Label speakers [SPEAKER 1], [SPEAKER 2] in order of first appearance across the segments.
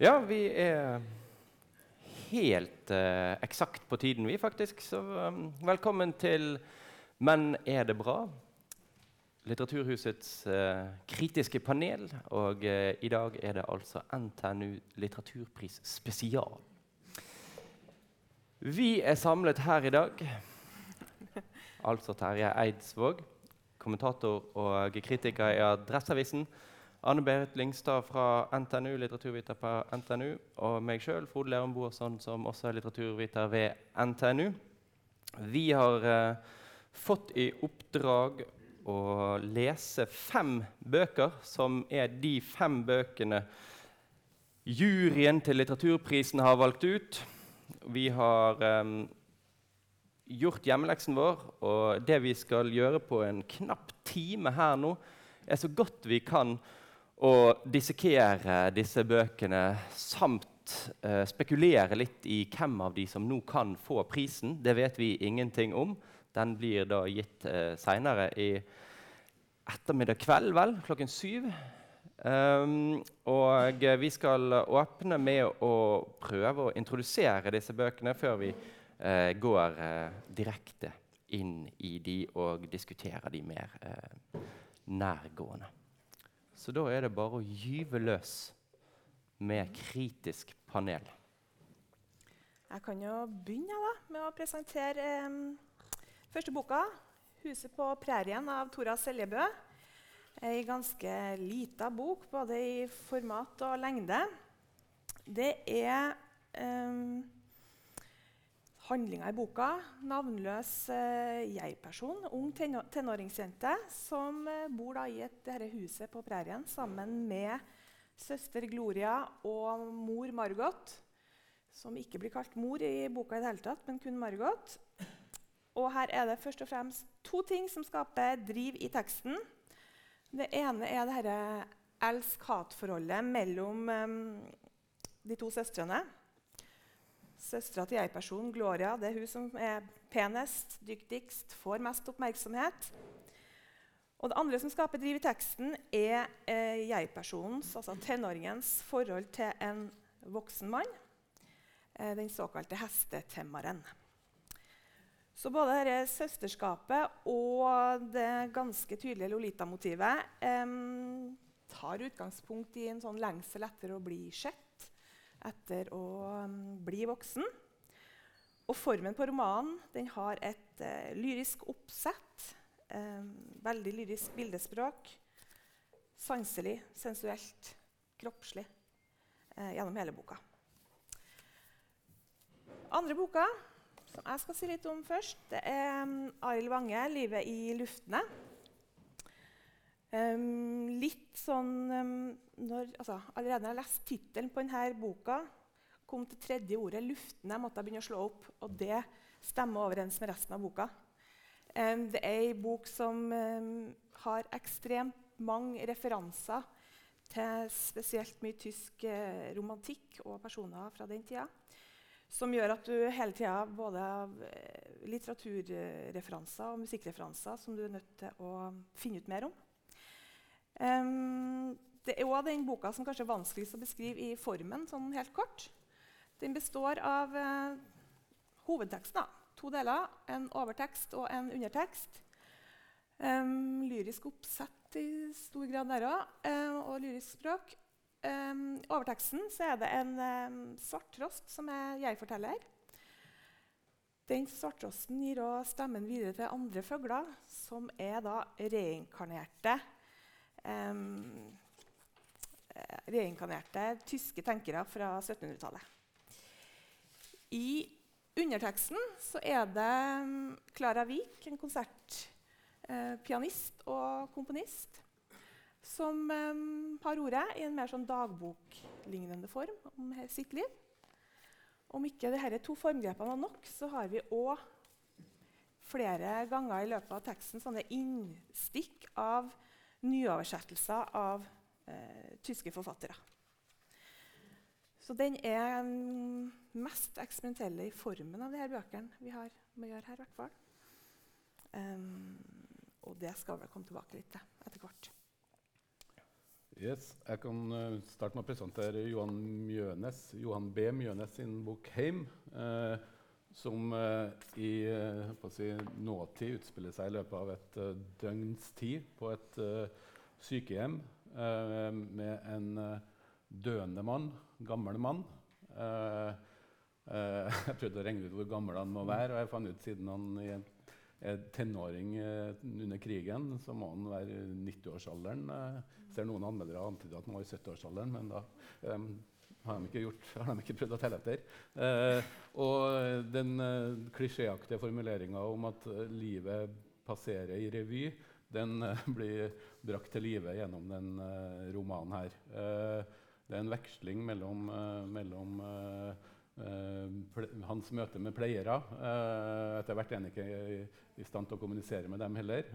[SPEAKER 1] Ja, vi er helt uh, eksakt på tiden, vi, faktisk. Så um, velkommen til Men er det bra? Litteraturhusets uh, kritiske panel. Og uh, i dag er det altså NTNU litteraturpris spesial. Vi er samlet her i dag, altså Terje Eidsvåg, kommentator og kritiker i Adresseavisen. Anne Berit Lyngstad fra NTNU, litteraturviter på NTNU, og meg sjøl, Frode Lerum Boasson, som også er litteraturviter ved NTNU. Vi har eh, fått i oppdrag å lese fem bøker, som er de fem bøkene juryen til litteraturprisen har valgt ut. Vi har eh, gjort hjemmeleksen vår, og det vi skal gjøre på en knapp time her nå, er så godt vi kan å dissekere disse bøkene samt eh, spekulere litt i hvem av de som nå kan få prisen. Det vet vi ingenting om. Den blir da gitt eh, seinere i ettermiddag kveld, vel, klokken syv. Um, og vi skal åpne med å prøve å introdusere disse bøkene før vi eh, går eh, direkte inn i de og diskuterer de mer eh, nærgående. Så da er det bare å gyve løs med kritisk panel.
[SPEAKER 2] Jeg kan jo begynne da, med å presentere eh, første boka, 'Huset på prærien' av Tora Seljebø. Ei ganske lita bok, både i format og lengde. Det er eh, handlinga i boka. Navnløs eh, jeg-person, ung tenå tenåringsjente, som eh, bor da, i et, dette huset på prærien sammen med søster Gloria og mor Margot. Som ikke blir kalt mor i boka i det hele tatt, men kun Margot. Og her er det først og fremst to ting som skaper driv i teksten. Det ene er det elsk-hat-forholdet mellom um, de to søstrene. Søstera til jeg-personen, Gloria, det er hun som er penest, dyktigst, får mest oppmerksomhet. Og Det andre som skaper driv i teksten, er eh, jeg-personens, altså tenåringens, forhold til en voksen mann. Eh, den såkalte hestetemmeren. Så både dette søsterskapet og det ganske tydelige Lolita-motivet eh, tar utgangspunkt i en sånn lengsel etter å bli sett etter å um, bli voksen. Og formen på romanen den har et uh, lyrisk oppsett. Um, veldig lyrisk bildespråk. Sanselig, sensuelt, kroppslig uh, gjennom hele boka. Andre boka som jeg skal si litt om først, det er um, Arild Wange, 'Livet i luftene'. Um, litt sånn um, når, altså, Allerede når jeg leste tittelen på denne boka, kom til tredje ordet 'luftene', måtte jeg begynne å slå opp. Og det stemmer overens med resten av boka. Um, det er ei bok som har ekstremt mange referanser til spesielt mye tysk eh, romantikk og personer fra den tida. Som gjør at du hele tida både av eh, litteraturreferanser og musikkreferanser som du er nødt til å finne ut mer om. Um, det er òg den boka som kanskje er vanskeligst å beskrive i formen. sånn helt kort. Den består av uh, hovedteksten. To deler. En overtekst og en undertekst. Um, lyrisk oppsett i stor grad der òg, uh, eh, og lyrisk språk. Um, overteksten så er det en um, svarttrost som er jeg-forteller. Den svarttrosten gir òg stemmen videre til andre fugler, som er da reinkarnerte reinkarnerte tyske tenkere fra 1700-tallet. I underteksten er det Klara Wiik, en konsertpianist eh, og komponist, som eh, har ordet i en mer sånn dagboklignende form om sitt liv. Om ikke disse to formgrepene var nok, så har vi òg flere ganger i løpet av teksten sånne innstikk av nyoversettelser av eh, tyske forfattere. Så den er den mest eksperimentelle i formen av de her bøkene vi har med å gjøre her. hvert fall. Um, og det skal vi komme tilbake litt til etter hvert.
[SPEAKER 3] Yes, jeg kan uh, starte med å presentere Johan, Mjønes, Johan B. Mjønes sin bok 'Heim', uh, som uh, i si, nåtid utspiller seg i løpet av et døgns tid på et sykehjem med en døende mann, gammel mann. jeg prøvde å regne ut hvor gammel han må være, og jeg fant ut siden han er tenåring under krigen, så må han være 90-årsalderen ser noen anmeldere antyde at han var i 70-årsalderen, men da har, de ikke gjort, har de ikke prøvd å telle etter. Eh, og den eh, klisjéaktige formuleringa om at uh, livet passerer i revy, den blir brakt til live gjennom den romanen her. det er en veksling mellom, mellom hans møte med pleiere. etter hvert er han ikke i, i, stand til å kommunisere med dem heller.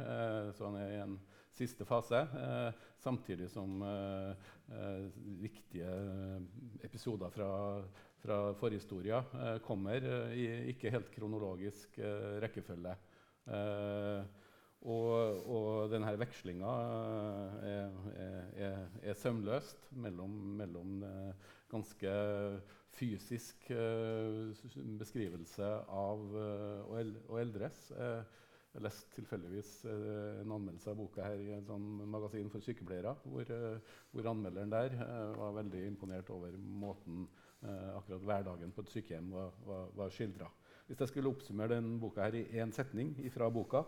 [SPEAKER 3] så han er i en siste fase. Eh, samtidig som eh, eh, viktige episoder fra, fra forhistoria kommer i ikke helt kronologisk rekkefølge. Og, og denne vekslinga er, er, er, sømløst mellom, mellom ganske fysisk beskrivelse av og eldres. Jeg leste tilfeldigvis eh, en anmeldelse av boka her i et sånn magasin for sykepleiere, hvor, eh, hvor anmelderen der eh, var veldig imponert over måten akkurat hverdagen på et sykehjem var, var, var skildra. Hvis jeg skulle oppsummere den boka her i én setning fra boka,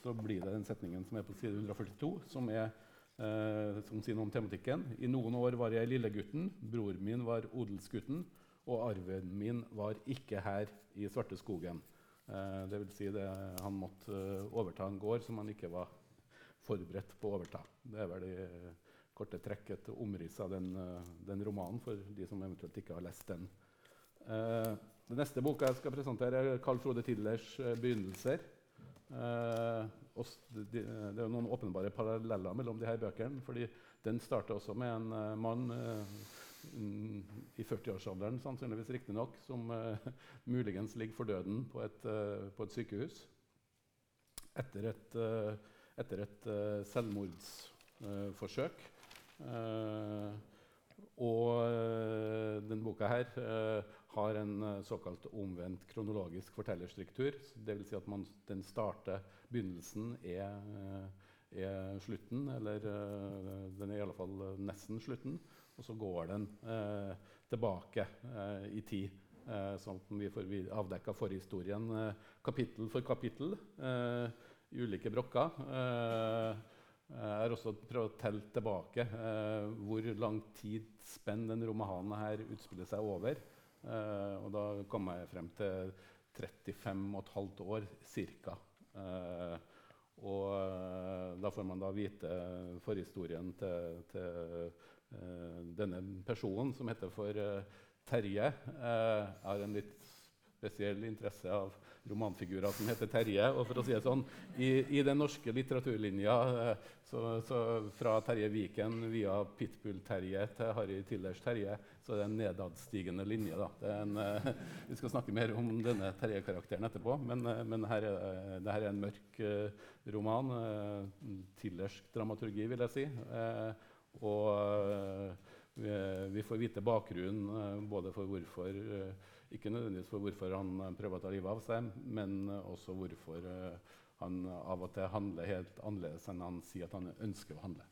[SPEAKER 3] så blir det den setningen som er på side 142, som, er, som sier noe om tematikken. I noen år var jeg lillegutten, bror min var odelsgutten, og arven min var ikke her i svarte skogen. Eh, det vil si det, han måtte eh, overta en gård som han ikke var forberedt på å overta. Det er vel i korte trekk et omriss av den, eh, den, romanen for de som eventuelt ikke har lest den. Uh, den neste boka jeg skal presentere, er Carl Frode Tidlers uh, 'Begynnelser'. Uh, det, det, er noen åpenbare paralleller mellom de her bøkene. fordi Den starter også med en mann i 40-årsalderen, sannsynligvis riktignok, som uh, muligens ligger for døden på et, uh, på et sykehus etter et, uh, etter et selvmordsforsøk. og denne boka her har en såkalt omvendt kronologisk fortellerstruktur. Dvs. Si at man, den starter Begynnelsen er, er slutten, eller den er i alle fall nesten slutten. Og så går den eh, tilbake eh, i tid, eh, sånn at vi får avdekka forhistorien eh, kapittel for kapittel eh, i ulike brokker. Eh, jeg har også prøvd å telle tilbake hvor lang tidsspenn den romanen her utspiller seg over. og da kom jeg frem til 35 15 år ca. og da får man da vite forhistorien til, til Eh, denne personen, som heter for uh, Terje, uh, har en litt spesiell interesse av romanfigurer som heter Terje. Og for å si det sånn, i, i den norske litteraturlinja, så, så fra Terje Viken via Pitbull-Terje til Harry Tillers Terje, så det er en nedadstigende linje. Da. En, vi skal snakke mer om denne Terje-karakteren etterpå, men, men her er, det her er en mørk roman. tillersk dramaturgi, vil jeg si. Og eh, vi, vi, får vite bakgrunnen eh, både for hvorfor eh, Ikke nødvendigvis for hvorfor han prøver å ta livet av seg, men også hvorfor han av og til handler helt annerledes enn han sier at han ønsker å handle.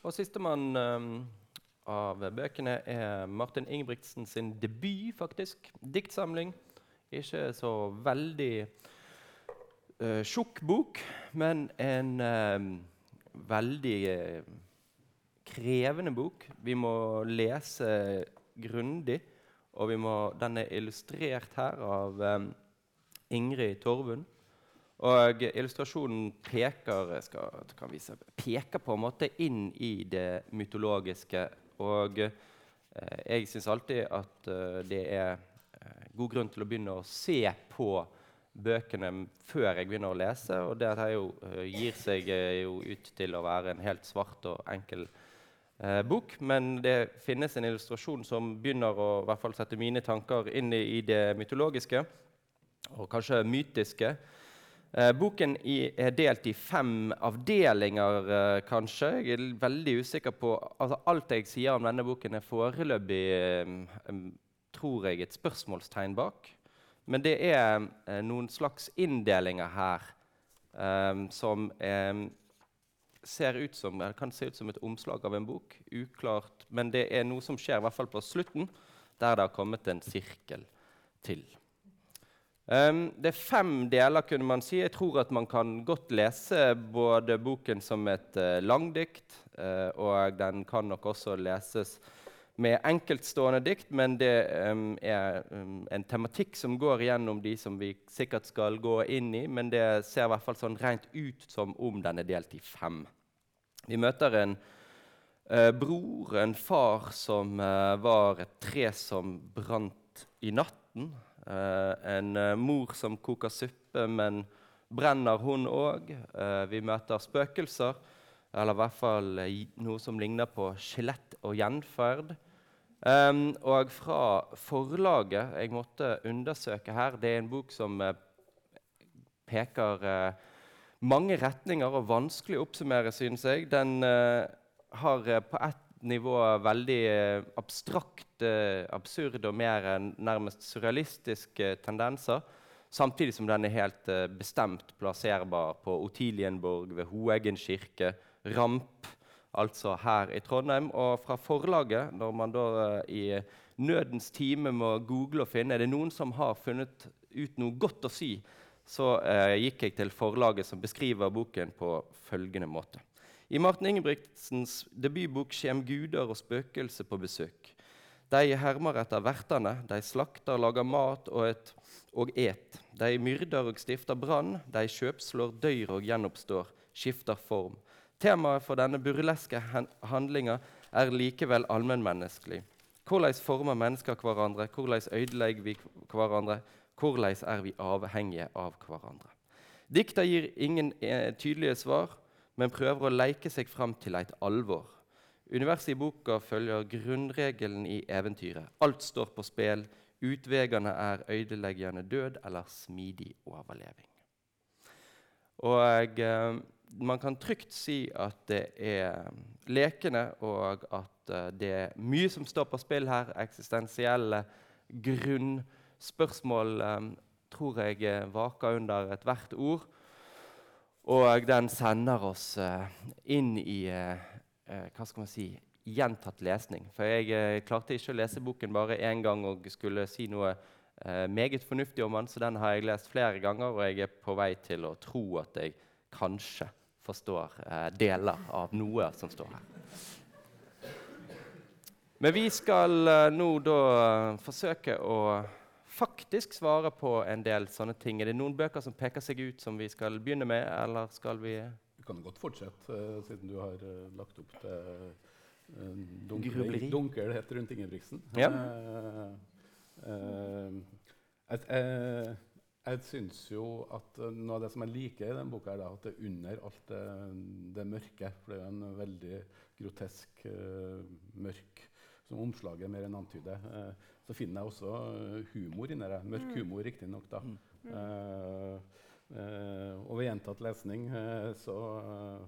[SPEAKER 1] Og Sistemann av bøkene er Martin Ingebrigtsen sin debut, faktisk. Diktsamling. Ikke så veldig uh, tjukk bok, men en uh, veldig eh, krevende bok. Vi må lese grundig, og den er illustrert her av um, Ingrid Torvund. Og illustrasjonen peker, skal, peker på en måte inn i det mytologiske. Og eh, jeg syns alltid at eh, det er eh, god grunn til å begynne å se på bøkene før jeg begynner å lese. Og det her jo, gir seg jo ut til å være en helt svart og enkel eh, bok. Men det finnes en illustrasjon som begynner å hvert fall sette mine tanker inn i, i det mytologiske og kanskje mytiske. Eh, boken er delt i fem avdelinger, eh, kanskje. Jeg er veldig usikker på altså, Alt jeg sier om denne boken, er foreløpig eh, tror jeg, et spørsmålstegn bak. Men det er noen slags inndelinger her som ser ut som, kan se ut som et omslag av en bok. Uklart. Men det er noe som skjer i hvert fall på slutten, der det har kommet en sirkel til. Um, det er fem deler, kunne man si. Jeg tror at man kan godt lese både boken som et uh, langdikt, uh, og den kan nok også leses med enkeltstående dikt, men det um, er um, en tematikk som går gjennom de som vi sikkert skal gå inn i, men det ser i hvert fall sånn rent ut som om den er delt i fem. Vi møter en uh, bror, en far, som var et tre som brant i natten. Uh, en uh, mor som koker suppe, men brenner hun òg? Eh, vi møter spøkelser, eller i hvert fall noe som ligner på skjelett og gjenferd. Og fra forlaget jeg måtte undersøke her Det er en bok som peker mange retninger og vanskelig å oppsummere, synes jeg. Den har på ett nivå veldig eh, abstrakt, eh, absurd og mer nærmest surrealistiske tendenser. Samtidig som den er helt eh, bestemt plasserbar på Otilienborg, ved Hoeggen kirke, Ramp, altså her i Trondheim. Og fra forlaget, når man da i nødens time må google og finne er det noen som har funnet ut noe godt å si, så eh, gikk jeg til forlaget som beskriver boken på følgende måte. I Martin Ingebrigtsens debutbok kommer guder og spøkelser på besøk. De hermer etter vertene, de slakter, lager mat og, et, og et. De myrder og stifter brann, de kjøpslår, dør og gjenoppstår, skifter form. Temaet for denne burleske handlinga er likevel allmennmenneskelig. Hvordan former mennesker hverandre? Hvordan ødelegger vi hverandre? Hvordan er vi avhengige av hverandre? Dikta gir ingen eh, tydelige svar men prøver å leke seg fram til et alvor. Universet i boka følger grunnregelen i eventyret. Alt står på spill. Utveiene er ødeleggende død eller smidig overleving. Og eh, man kan trygt si at det er lekende, og at eh, det er mye som står på spill her. Eksistensielle grunnspørsmål eh, tror jeg eh, vaker under ethvert ord. Og den sender oss uh, inn i uh, hva skal man si, gjentatt lesning. For jeg klarte ikke å lese boken bare én gang og skulle si noe meget fornuftig om den, så den har jeg lest flere ganger, og jeg er på vei til å tro at jeg kanskje forstår deler av noe som står her. Men vi skal nå da forsøke å faktisk svare på en del sånne ting. Er det noen bøker som peker seg ut, som vi skal begynne med, eller skal vi
[SPEAKER 3] Du kan godt fortsette, uh, siden du har uh, lagt opp til uh, dunkel, dunkelhet rundt Ingebrigtsen.
[SPEAKER 1] Ja.
[SPEAKER 3] jeg, jeg, jeg syns jo at noe av det som jeg liker i den boka, er at det er under alt det, det mørke. For det er jo en veldig grotesk mørk som omslaget mer enn antyder. Uh, så finner jeg også eh, humor inni det. Mørk mm. humor, riktignok. Mm. Uh, uh, og ved gjentatt lesning så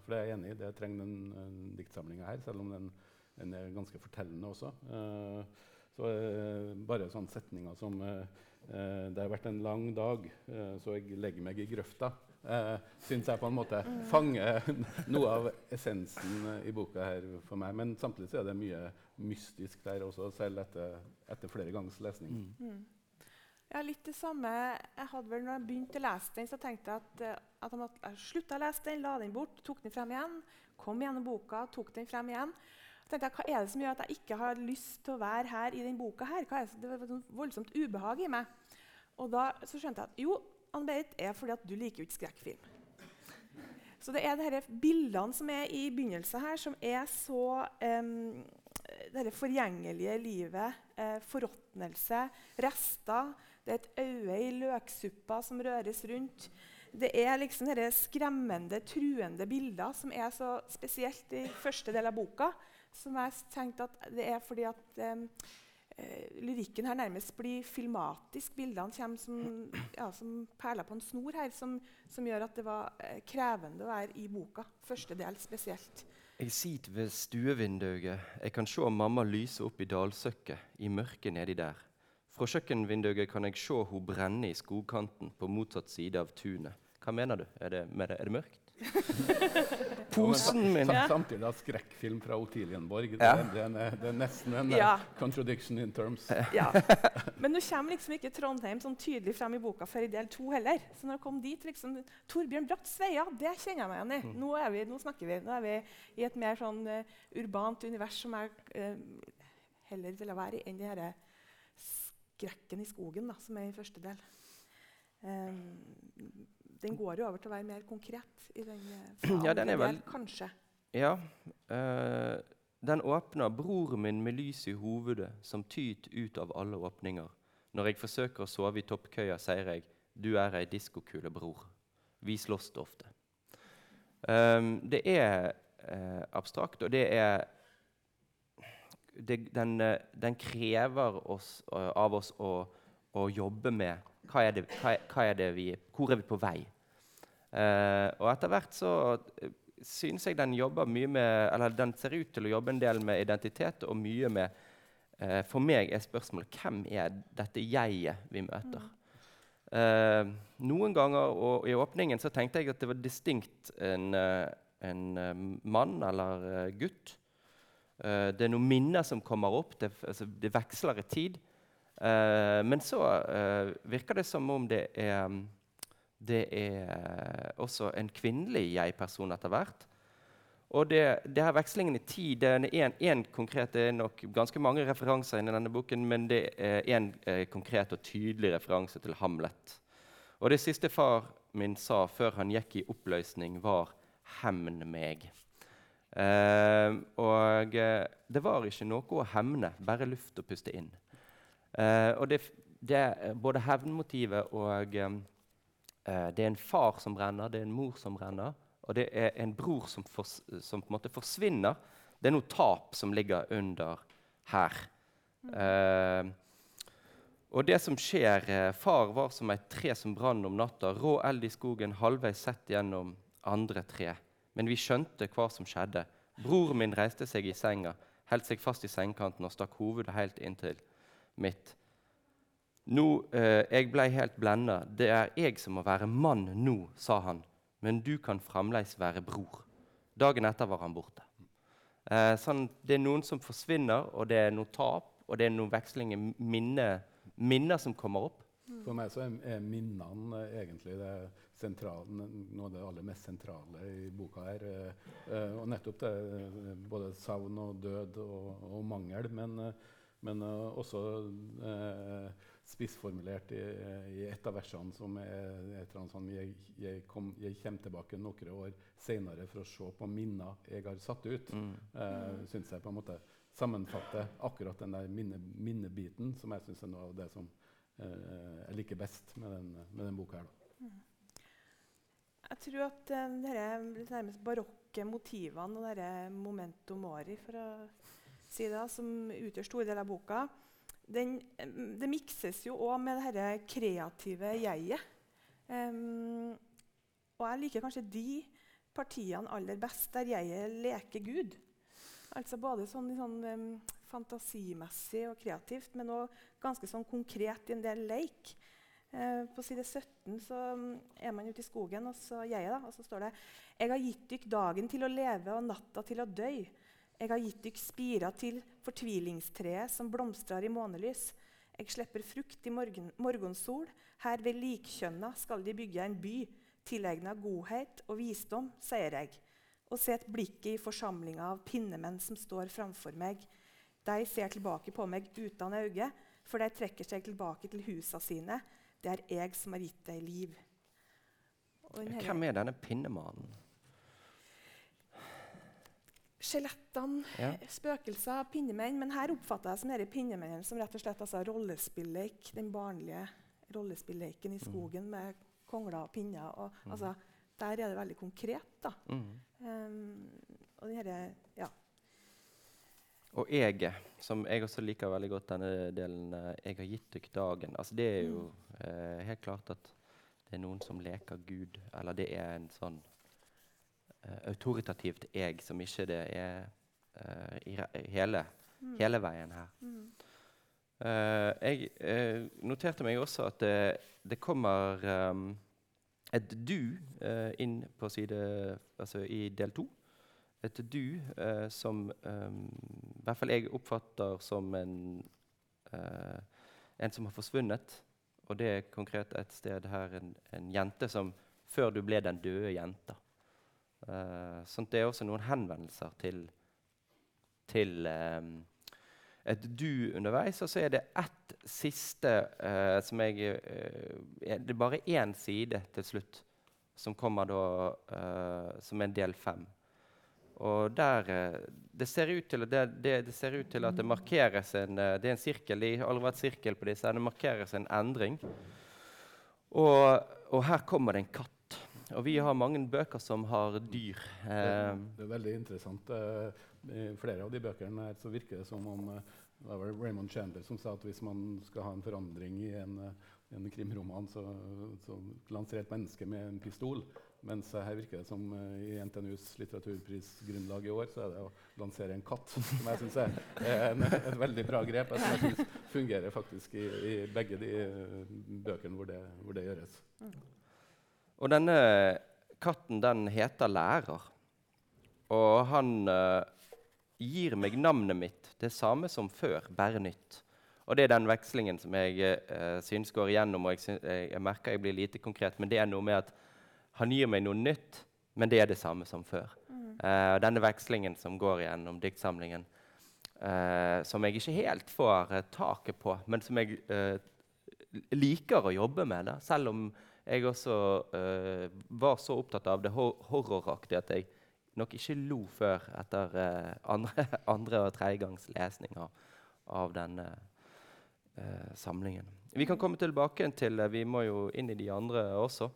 [SPEAKER 3] For det er jeg enig i, det trenger den, den diktsamlinga her, selv om den, den, er ganske fortellende også. så bare sånne setninger som Det har vært en lang dag, så jeg legger meg i grøfta uh, syns jeg på en måte fanger noe av essensen i boka her for meg. Men samtidig så er det mye mystisk der også, selv etter, etter flere gangs lesning. Mm. mm.
[SPEAKER 2] Ja, litt det samme. Jeg hadde vel når jeg begynte å lese den, så tenkte jeg at, eh, at jeg måtte slutte å lese den, la den bort, tok den frem igjen. Kom gjennom boka, tok den frem igjen. Så tenkte jeg, Hva er det som gjør at jeg ikke har lyst til å være her i den boka? her? Hva er det, det var et voldsomt ubehag i meg. Og da så skjønte jeg at jo, Ann-Berit, er fordi at du liker jo ikke skrekkfilm. Så det er disse bildene som er i begynnelsen her, som er så um, Dette forgjengelige livet. Eh, forråtnelse, rester. Det er et øye i løksuppa som røres rundt. Det er liksom disse skremmende, truende bilder som er så spesielt i første del av boka. Som jeg tenkte at det er fordi at um, lyrikken her nærmest blir filmatisk. Bildene kommer som, ja, som perler på en snor her, som, som gjør at det var eh, krevende å være i boka. Første del spesielt.
[SPEAKER 1] Jeg sitter ved stuevinduet. Jeg kan se mamma lyse opp i dalsøkket, i mørket nedi der. Fra kjøkkenvinduet kan jeg se hun brenne i skogkanten på motsatt side av tunet. Hva mener du? Er det, er det mørkt? Posen min
[SPEAKER 3] Ja. Samtidig da skrekkfilm fra Otilienborg. Det,
[SPEAKER 1] Ja.
[SPEAKER 3] det, er det er nesten en
[SPEAKER 2] Ja.
[SPEAKER 3] eh, contradiction in terms.
[SPEAKER 2] Ja. Men nå kommer liksom ikke Trondheim sånn tydelig frem i boka før i del to heller. Så når jeg kom dit, liksom, Torbjørn Bratt Sveia, det kjenner jeg meg igjen i. Nå, er vi, nå snakker vi. Nå er vi i et mer sånn uh, urbant univers som jeg uh, heller ville være i enn den denne skrekken i skogen da, som er i første del. Um, den går jo over til å være mer konkret i den eh,
[SPEAKER 1] Ja, den er vel-
[SPEAKER 2] kanskje.
[SPEAKER 1] Ja. eh, den åpner 'Bror min med lys i hovedet, som tyt ut av alle åpninger'. Når jeg forsøker å sove i toppkøya, sier jeg 'Du er ei diskokule, bror'. Vi slåss ofte. Um, det er uh, abstrakt, og det er det, den, den krever oss, uh, av oss å, å jobbe med hva er, det, hva, hva er det vi Hvor er vi på vei? Eh, og etter hvert så eh, syns jeg den jobber mye med Eller den ser ut til å jobbe en del med identitet og mye med eh, For meg er spørsmålet hvem er dette jeget vi møter? Eh, noen ganger og i åpningen så tenkte jeg at det var distinkt en, en mann eller gutt. Det er noen minner som kommer opp. Det, altså, det veksler i tid. Men så virker det som om det er mm, det er også en kvinnelig jeg-person etter hvert. Og det, det her vekslingen i tid det er én konkret Det er nok ganske mange referanser inni denne boken, men det er én eh, konkret og tydelig referanse til Hamlet. Og det siste far min sa før han gikk i oppløsning, var 'hemn meg'. Eh, og eh, det var ikke noe å hemne, bare luft å puste inn. Eh, og det, det både hevnmotivet og eh, eh, Det er en far som brenner, det er en mor som brenner, og det er en bror som, for, som på en måte forsvinner. Det er noe tap som ligger under her. Eh, og det som skjer eh, Far var som et tre som brann om natta, rå eld i skogen, halvveis sett gjennom andre tre. Men vi skjønte hva som skjedde. Broren min reiste seg i senga, holdt seg fast i sengekanten og stakk hovedet helt inntil mitt. Nå, eh, Jeg blei helt blenda. Det er jeg som må være mann nå, sa han. Men du kan fremdeles være bror. Dagen etter var han borte. Eh, sånn, det er noen som forsvinner, og det er noe tap, og det er noen vekslinger, minner, minner som kommer opp.
[SPEAKER 3] For meg så er, minnene eh, egentlig det sentrale, noe av det aller mest sentrale i boka. her. Eh, eh, og nettopp det, både savn og død og, og mangel, men, men også eh, spissformulert i, i et av versene som er et eller annet sånn jeg, jeg, kom, jeg kommer tilbake noen år senere for å se på minner jeg har satt ut.
[SPEAKER 1] Mm.
[SPEAKER 3] Uh, syns jeg på en måte sammenfatter akkurat den der minne, minnebiten, som jeg syns er noe av det som eh, jeg liker best med den, med den boka her. Mm.
[SPEAKER 2] Jeg tror at uh, disse nærmest barokke motivene og dette momentum mori, for å si det, som utgjør store deler av boka, den, eh, det mikses jo òg med det dette kreative jeget. Um, og jeg liker kanskje de partiene aller best der jeget leker Gud. Altså både sånn, sånn um, fantasimessig og kreativt, men òg ganske sånn konkret i en del leik. Uh, på side 17 så er man ute i skogen, og så, jeg da, og så står det Jeg har gitt dykk dagen til å leve og natta til å dø. Jeg har gitt dykk spirer til fortvilingstreet som blomstrar i månelys. Jeg slipper frukt i morgen, morgensol. Her ved likkjønna skal de bygge en by, tilegna godhet og visdom, sier jeg. Og set blikket i forsamlinga av pinnemenn som står framfor meg. De ser tilbake på meg uten øye, for de trekker seg tilbake til husa sine. Det er jeg som har gitt deg liv.
[SPEAKER 1] Hvem er denne pinnemannen?
[SPEAKER 2] Skjelettene,
[SPEAKER 1] Ja.
[SPEAKER 2] spøkelser, pinnemenn. Men her oppfatter jeg som disse pinnemennene som rett og slett altså, rollespilleik. Den barnlige rollespilleiken i skogen med kongler og pinner. Og, altså, der er det veldig konkret. da.
[SPEAKER 1] Mm.
[SPEAKER 2] Um, og den herre Ja.
[SPEAKER 1] og eget, som jeg også liker veldig godt, denne delen eh, 'Jeg har gitt dykk dagen'. Altså, det er jo eh, helt klart at det er noen som leker Gud, eller det er en sånn autoritativt jeg som ikke det er eh, i hele,
[SPEAKER 2] Mm.
[SPEAKER 1] hele veien her.
[SPEAKER 2] Mm.
[SPEAKER 1] Eh, jeg eh, noterte meg også at det, det kommer um, et du eh, inn på side Altså i del to. Et du eh, som um, i hvert fall jeg oppfatter som en uh, en som har forsvunnet. Og det er konkret et sted her en, en jente som Før du ble den døde jenta. Uh, sånn det er også noen henvendelser til, til um, et du underveis, og så er det ett siste uh, som jeg uh, Det er bare én side til slutt som kommer da uh, som en del fem. Og der Det ser ut til, det, det, det ser ut til at det markeres en Det er en sirkel. Det har aldri vært sirkel på disse. Det markeres en endring. Og, og her kommer det en katt. Og vi har mange bøker som har dyr.
[SPEAKER 3] Det,
[SPEAKER 1] Eh,
[SPEAKER 3] det er veldig interessant. Eh, I flere av de bøkene her så virker det som om eh, det var vel Raymond Chandler som sa at hvis man skal ha en forandring i en, en krimroman, så, så lanserer et menneske med en pistol. Mens her virker det som i NTNUs litteraturprisgrunnlag i år, så er det å lansere en katt. Som jeg syns er, en, et veldig bra grep. Som jeg synes fungerer faktisk i, i begge de bøkene hvor det, hvor det gjøres.
[SPEAKER 1] Og denne katten, den heter Lærer. Og han uh, gir meg navnet mitt, det samme som før, bare nytt. Og det er den vekslingen som jeg uh, synes går igjennom. og jeg, synes, jeg, jeg merker jeg blir lite konkret, men det er noe med at han gir meg noe nytt, men det er det samme som før. Eh, denne vekslingen som går gjennom diktsamlingen, uh, som jeg ikke helt får eh, taket på, men som jeg eh, liker å jobbe med. Da. Selv om jeg også uh, var så opptatt av det hor horroraktige at jeg nok ikke lo før etter uh, andre, andre og tredje gangs lesning av, av denne uh, samlingen. Vi kan komme tilbake til Vi må jo inn i de andre også.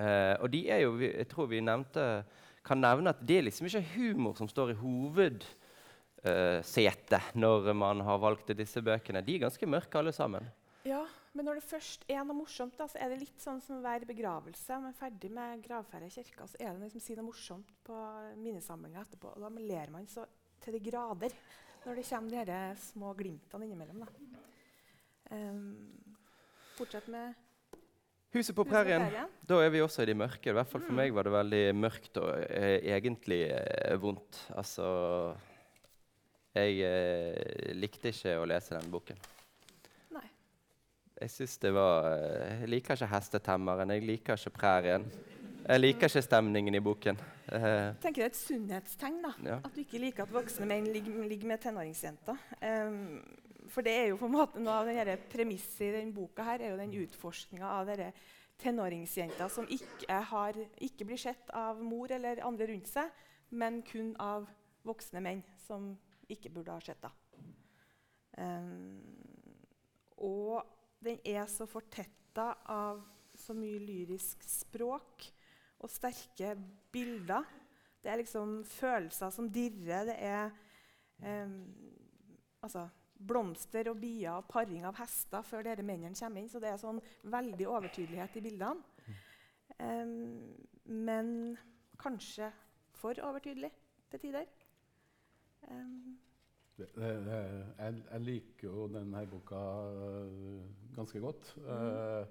[SPEAKER 1] Eh, og de er jo, jeg tror vi nevnte, kan nevne at det er liksom ikke humor som står i hovedsetet når man har valgt disse bøkene. De er ganske mørke alle sammen.
[SPEAKER 2] Ja, men når det først er noe morsomt, da, så er det litt sånn som hver begravelse. Man er ferdig med gravferda i kirka, så er det noe som sier noe morsomt på minnesamlinga etterpå. Og da ler man så til de grader når det kommer de små glimtene innimellom. Da. Um, fortsett med
[SPEAKER 1] Huset på prærien. Da er vi også i de mørke. I hvert fall for meg var det veldig mørkt og eh, egentlig eh, vondt. Altså Jeg eh, likte ikke å lese den boken. Jeg syns det var eh, Jeg liker ikke hestetemmeren, jeg liker ikke prærien. Jeg liker ikke stemningen i boken. Eh,
[SPEAKER 2] Jeg tenker Det er et sunnhetstegn da,
[SPEAKER 1] Ja.
[SPEAKER 2] at du ikke liker at voksne menn ligger, ligger med tenåringsjenter. Um, for det er jo på en måte noe av den premisset i denne boka her, er jo den utforskninga av denne tenåringsjenta som ikke, har, ikke blir sett av mor eller andre rundt seg, men kun av voksne menn som ikke burde ha sett henne. Um, og den er så fortetta av så mye lyrisk språk og sterke bilder. Det er liksom følelser som dirrer. Det er eh, altså, blomster og bier og paring av hester før dere mennene kommer inn. Så det er sånn veldig overtydelighet i bildene. Em, men kanskje for overtydelig til tider.
[SPEAKER 3] Det, jeg, jeg liker jo denne boka øh, ganske godt. øh,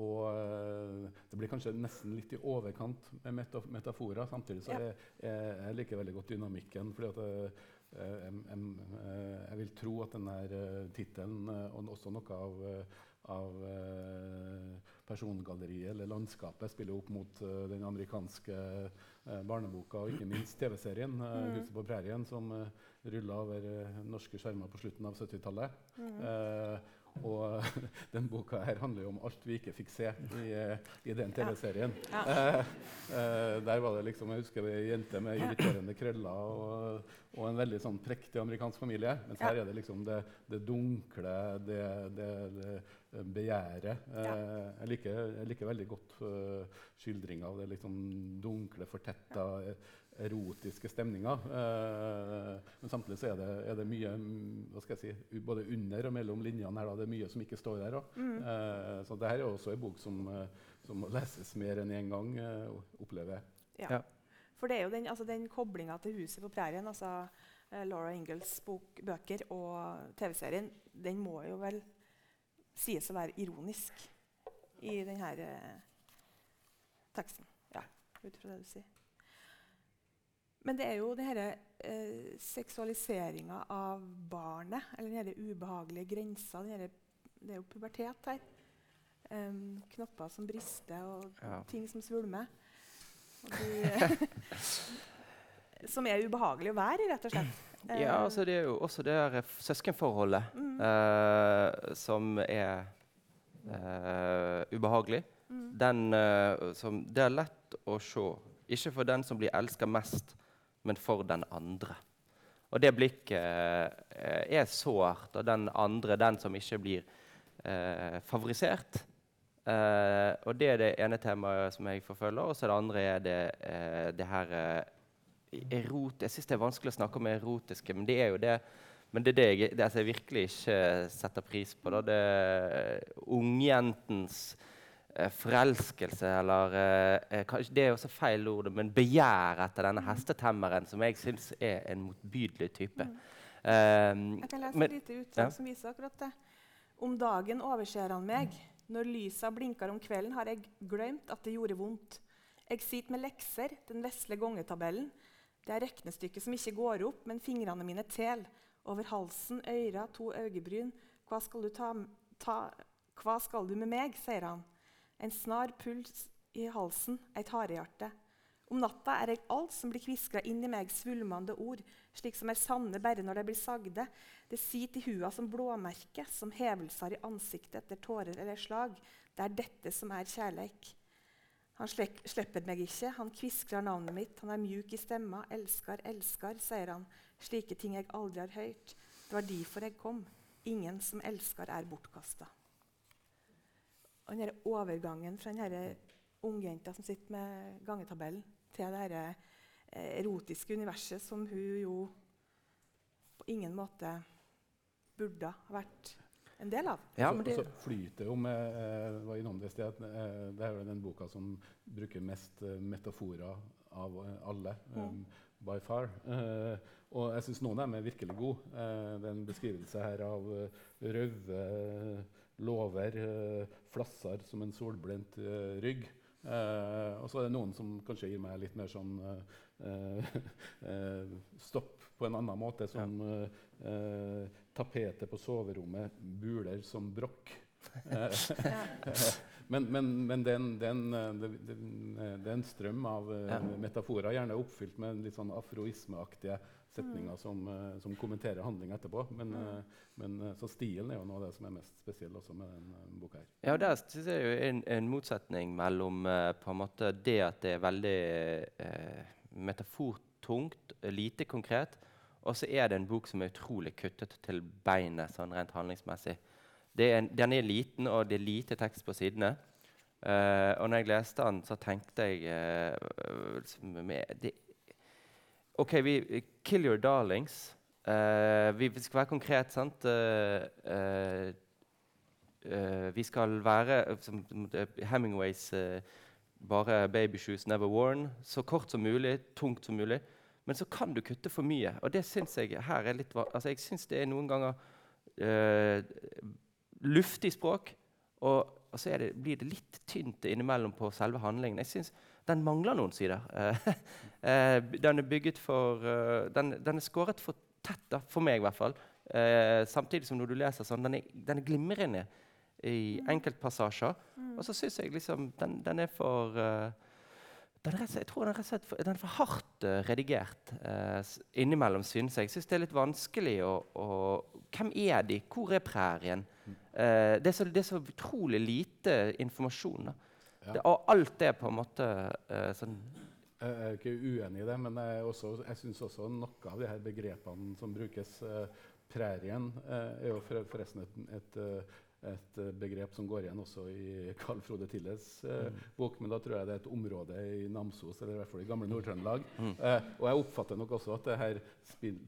[SPEAKER 3] og øh, det blir kanskje nesten litt i overkant med metaf metaforer. Samtidig så jeg, jeg, jeg liker veldig godt dynamikken. fordi at jeg, jeg, vil tro at denne tittelen, og også noe av, av persongalleriet eller landskapet, spiller opp mot den amerikanske barneboka og ikke minst TV-serien
[SPEAKER 2] Mm.
[SPEAKER 3] 'Huset på prærien', som rulla over øh, norske skjermer på slutten av 70-tallet.
[SPEAKER 2] mm.
[SPEAKER 3] Eh, og den boka her handler jo om alt vi ikke fikk se i, eh, i den TV-serien.
[SPEAKER 2] Ja.
[SPEAKER 3] Eh, eh, der var det liksom, Jeg husker ei jente med irriterende krøller og, og en veldig sånn prektig amerikansk familie. Mens
[SPEAKER 2] Ja.
[SPEAKER 3] her er det liksom det, det dunkle, det, det, det begjæret. Eh,
[SPEAKER 2] Ja.
[SPEAKER 3] jeg, liker, jeg liker veldig godt uh, skildringa av det liksom dunkle, fortetta, erotiske stemninger. Eh, men samtidig så er det, er det mye hva skal jeg si, både under og mellom linjene her. Da. Det er mye som ikke står der.
[SPEAKER 2] Mm.
[SPEAKER 3] Eh, så dette er også en bok som, eh, som må leses mer enn én en gang, opplever jeg.
[SPEAKER 2] Ja.
[SPEAKER 1] Ja.
[SPEAKER 2] For det er jo den, altså den koblinga til 'Huset på prærien', altså Laura Ingalls bøker og TV-serien, den må jo vel sies å være ironisk i denne eh, teksten. Ja, ut fra det du sier. Men det er jo denne eh, seksualiseringa av barnet, eller denne ubehagelige grensa denne, Det er jo pubertet her. Um, knopper som brister, og
[SPEAKER 1] Ja.
[SPEAKER 2] ting som svulmer. De, som er ubehagelig å være i, rett og slett.
[SPEAKER 1] Ja, altså det er jo også det der søskenforholdet
[SPEAKER 2] Mm.
[SPEAKER 1] uh, som er uh, ubehagelig.
[SPEAKER 2] Mm.
[SPEAKER 1] Den uh, som Det er lett å se. Ikke for den som blir elska mest, men for den andre. Og det blikket eh, er sårt, og den andre, den som ikke blir eh, favorisert. Eh, og det er det ene temaet som jeg forfølger. Og så det andre er det, eh, det her eh, erot, Jeg syns det er vanskelig å snakke om erotiske, men det er jo det. Men det er det jeg, det, altså, jeg virkelig ikke setter pris på. Da. Det ungjentens eh, forelskelse, eller eh, eh, Det er også feil ord, men begjær etter denne hestetemmeren, som jeg syns er en motbydelig type. Um,
[SPEAKER 2] Jeg kan lese
[SPEAKER 1] men-
[SPEAKER 2] et lite utdrag
[SPEAKER 1] ja.
[SPEAKER 2] som viser akkurat det. Om dagen overser han meg. Når lysa blinker om kvelden, har jeg glemt at det gjorde vondt. Jeg sitter med lekser, den vesle gongetabellen. Det er regnestykket som ikke går opp, men fingrene mine tel. Over halsen, øyra, to øyebryn. Hva skal du ta, ta Hva skal du med meg, sier han. En snar puls i halsen, et harehjerte. Om natta er jeg alt som blir kviskra inn i meg, svulmende ord, slik som er sanne bare når de blir sagde. Det sitter i hua som blåmerke, som hevelser i ansiktet etter tårer eller slag. Det er dette som er kjærleik. Han slipper meg ikke, han kviskrer navnet mitt, han er mjuk i stemma. elsker, elsker, sier han. Slike ting jeg aldri har hørt. Det var derfor jeg kom. Ingen som elsker, er bortkasta. Og den overgangen fra den her ungjenta som sitter med gangetabellen, til det her, eh, erotiske universet som hun jo på ingen måte burde ha vært en del av.
[SPEAKER 1] Ja,
[SPEAKER 3] så,
[SPEAKER 1] men det,
[SPEAKER 3] så flyter jo med eh, var innom det, sted, at, eh, det er jo den boka som bruker mest eh, metaforer av eh, alle. Um, by far. Eh, og jeg syns noen av dem er virkelig gode. Eh, det er en beskrivelse her av uh, røde låver, eh, flasser som en solbrent eh, rygg. Eh, og så er det noen som kanskje gir meg litt mer sånn eh, eh, stopp på en annen måte. Som tapetet på soverommet buler som brokk. Men, men, men det, er en, det, er en, det, er en strøm av
[SPEAKER 1] Ja.
[SPEAKER 3] metaforer, gjerne oppfylt med litt sånn afroismeaktige setninger som, eh, som kommenterer handling etterpå. Men, eh, men, eh, så stilen er jo noe av det som er mest spesielt også med den eh, boka her.
[SPEAKER 1] Ja, Der syns jeg jo en, en motsetning mellom på en måte det at det er veldig eh, metafortungt, lite konkret, og så er det en bok som er utrolig kuttet til beinet sånn rent handlingsmessig. Det er en, den er liten, og det er lite tekst på sidene. Uh, og når jeg leste den, så tenkte jeg uh, liksom med, det, OK, vi Kill your darlings. Uh, vi, skal være konkret, sant? Uh, uh, Eh, vi skal være eh, som eh, Hemingways eh, bare 'baby shoes never worn'. Så kort som mulig, tungt som mulig. Men så kan du kutte for mye. Og det syns jeg her er litt altså Jeg syns det er noen ganger eh, luftig språk, og, og så er det, blir det litt tynt innimellom på selve handlingen. Jeg synes Den mangler noen sider. Eh, den er bygget for eh, den, den er skåret for tett, da, for meg i hvert fall. Eh, samtidig som når du leser sånn, den er, den er glimrende i enkeltpassasjer. Og så syns jeg liksom den, den er for den er, jeg tror den er, slett den er for hardt eh, redigert eh, innimellom, synes jeg. Jeg syns det er litt vanskelig å, å Hvem er de? Hvor er prærien? Eh, det, er så, det er så utrolig lite informasjon.
[SPEAKER 3] Ja.
[SPEAKER 1] Det, og alt er på en måte eh, sånn
[SPEAKER 3] Jeg er ikke uenig i det, men jeg, også- jeg syns også noe av de her begrepene som brukes, eh, prærien er jo forresten et, et, et, begrep som går igjen også i Carl Frode Tilles eh, bok. Men da tror jeg det er et område i Namsos, eller i hvert fall i gamle Nord-Trøndelag. Mm. og jeg oppfatter nok også at det her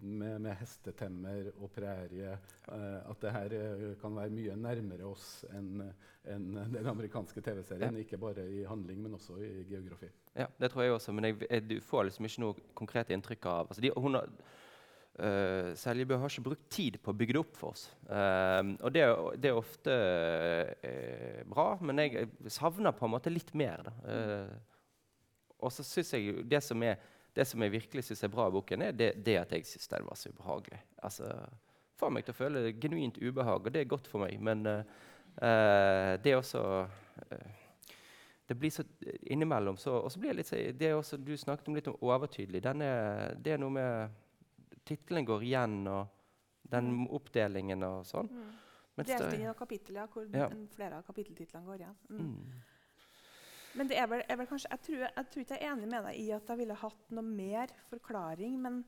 [SPEAKER 3] med, med hestetemmer og prærie At det her kan være mye nærmere oss enn en den amerikanske TV-serien. Ja. Ikke bare i handling, men også i geografi.
[SPEAKER 1] Ja, det tror jeg også, men jeg, jeg, du får liksom ikke noe konkret inntrykk av altså de, hun har, uh, Seljebø har ikke brukt tid på å bygge det opp for oss. Uh, og det, det, er ofte uh, bra, men jeg savner på en måte litt mer. og så syns jeg det som, er, det som jeg virkelig syns er bra i boken, er det, det at jeg syns den var så ubehagelig. Altså, får meg til å føle genuint ubehag, og det er godt for meg. Men det er også det blir så innimellom så, Og så blir det litt det er også, Du snakket om litt om overtydelig. Er, det er noe med Titlene går igjen, og den mm. oppdelingen og sånn. Mm.
[SPEAKER 2] Delt inn i kapittel, ja, hvor ja. flere av kapitteltitlene går igjen. Mm. Mm. Men det er vel, er vel kanskje, jeg tror, jeg tror, ikke jeg er enig med deg i at jeg ville hatt noe mer forklaring. Men,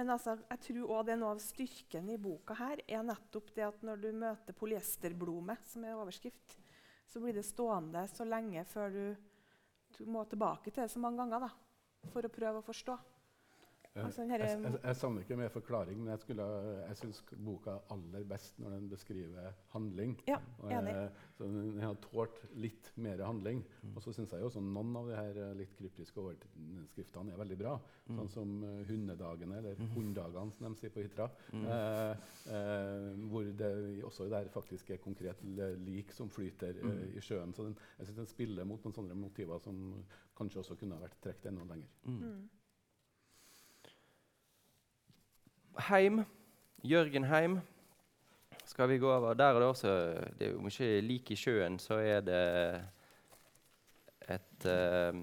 [SPEAKER 2] men altså, jeg tror òg det er noe av styrken i boka her er nettopp det at når du møter polyesterblome, som er overskrift, så blir det stående så lenge før du, du må tilbake til det så mange ganger da, for å prøve å forstå.
[SPEAKER 3] Altså, jeg, jeg, jeg, savner ikke mer forklaring, men jeg, skulle, jeg syns boka er aller best når den beskriver handling.
[SPEAKER 2] Ja, enig. Jeg,
[SPEAKER 3] så den har tålt litt mer handling. Mm. Og så syns jeg også noen av de her eh, litt kryptiske overskriftene er veldig bra. Mm. Sånn som uh, 'Hundedagene', eller mm. 'Hunddagene', som de sier på Hitra. Mm. Eh, eh, hvor det også der faktisk er konkret lik som flyter eh, i sjøen. Så den, jeg syns den spiller mot noen sånne motiver som kanskje også kunne ha vært trukket enda lenger. Mm. mm.
[SPEAKER 1] Heim. Jørgen Heim skal vi gå over. Der er det også det er Om ikke lik i sjøen, så er det et, uh,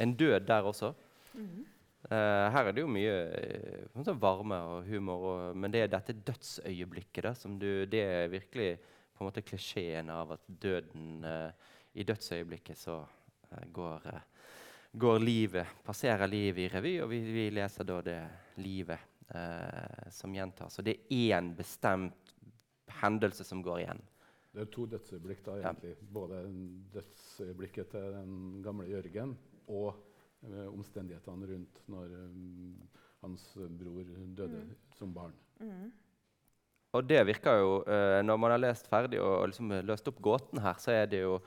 [SPEAKER 1] en død der også. Mm -hmm. uh, her er det jo mye sånn varme og humor, og, men det er dette dødsøyeblikket da, som du, det er virkelig på en måte klisjeen av at døden I dødsøyeblikket så går, går livet, passerer livet i revy, og vi, vi leser da det livet eh, som gjentas. Så det er én bestemt hendelse som går igjen.
[SPEAKER 3] Det er to dødsøyeblikk. da egentlig. Ja. Både dødsøyeblikket til den gamle Jørgen og eh, omstendighetene rundt når um, hans bror døde mm. som barn. Mm.
[SPEAKER 1] Og det virker jo, eh, Når man har lest ferdig og, og liksom løst opp gåten her, så er det jo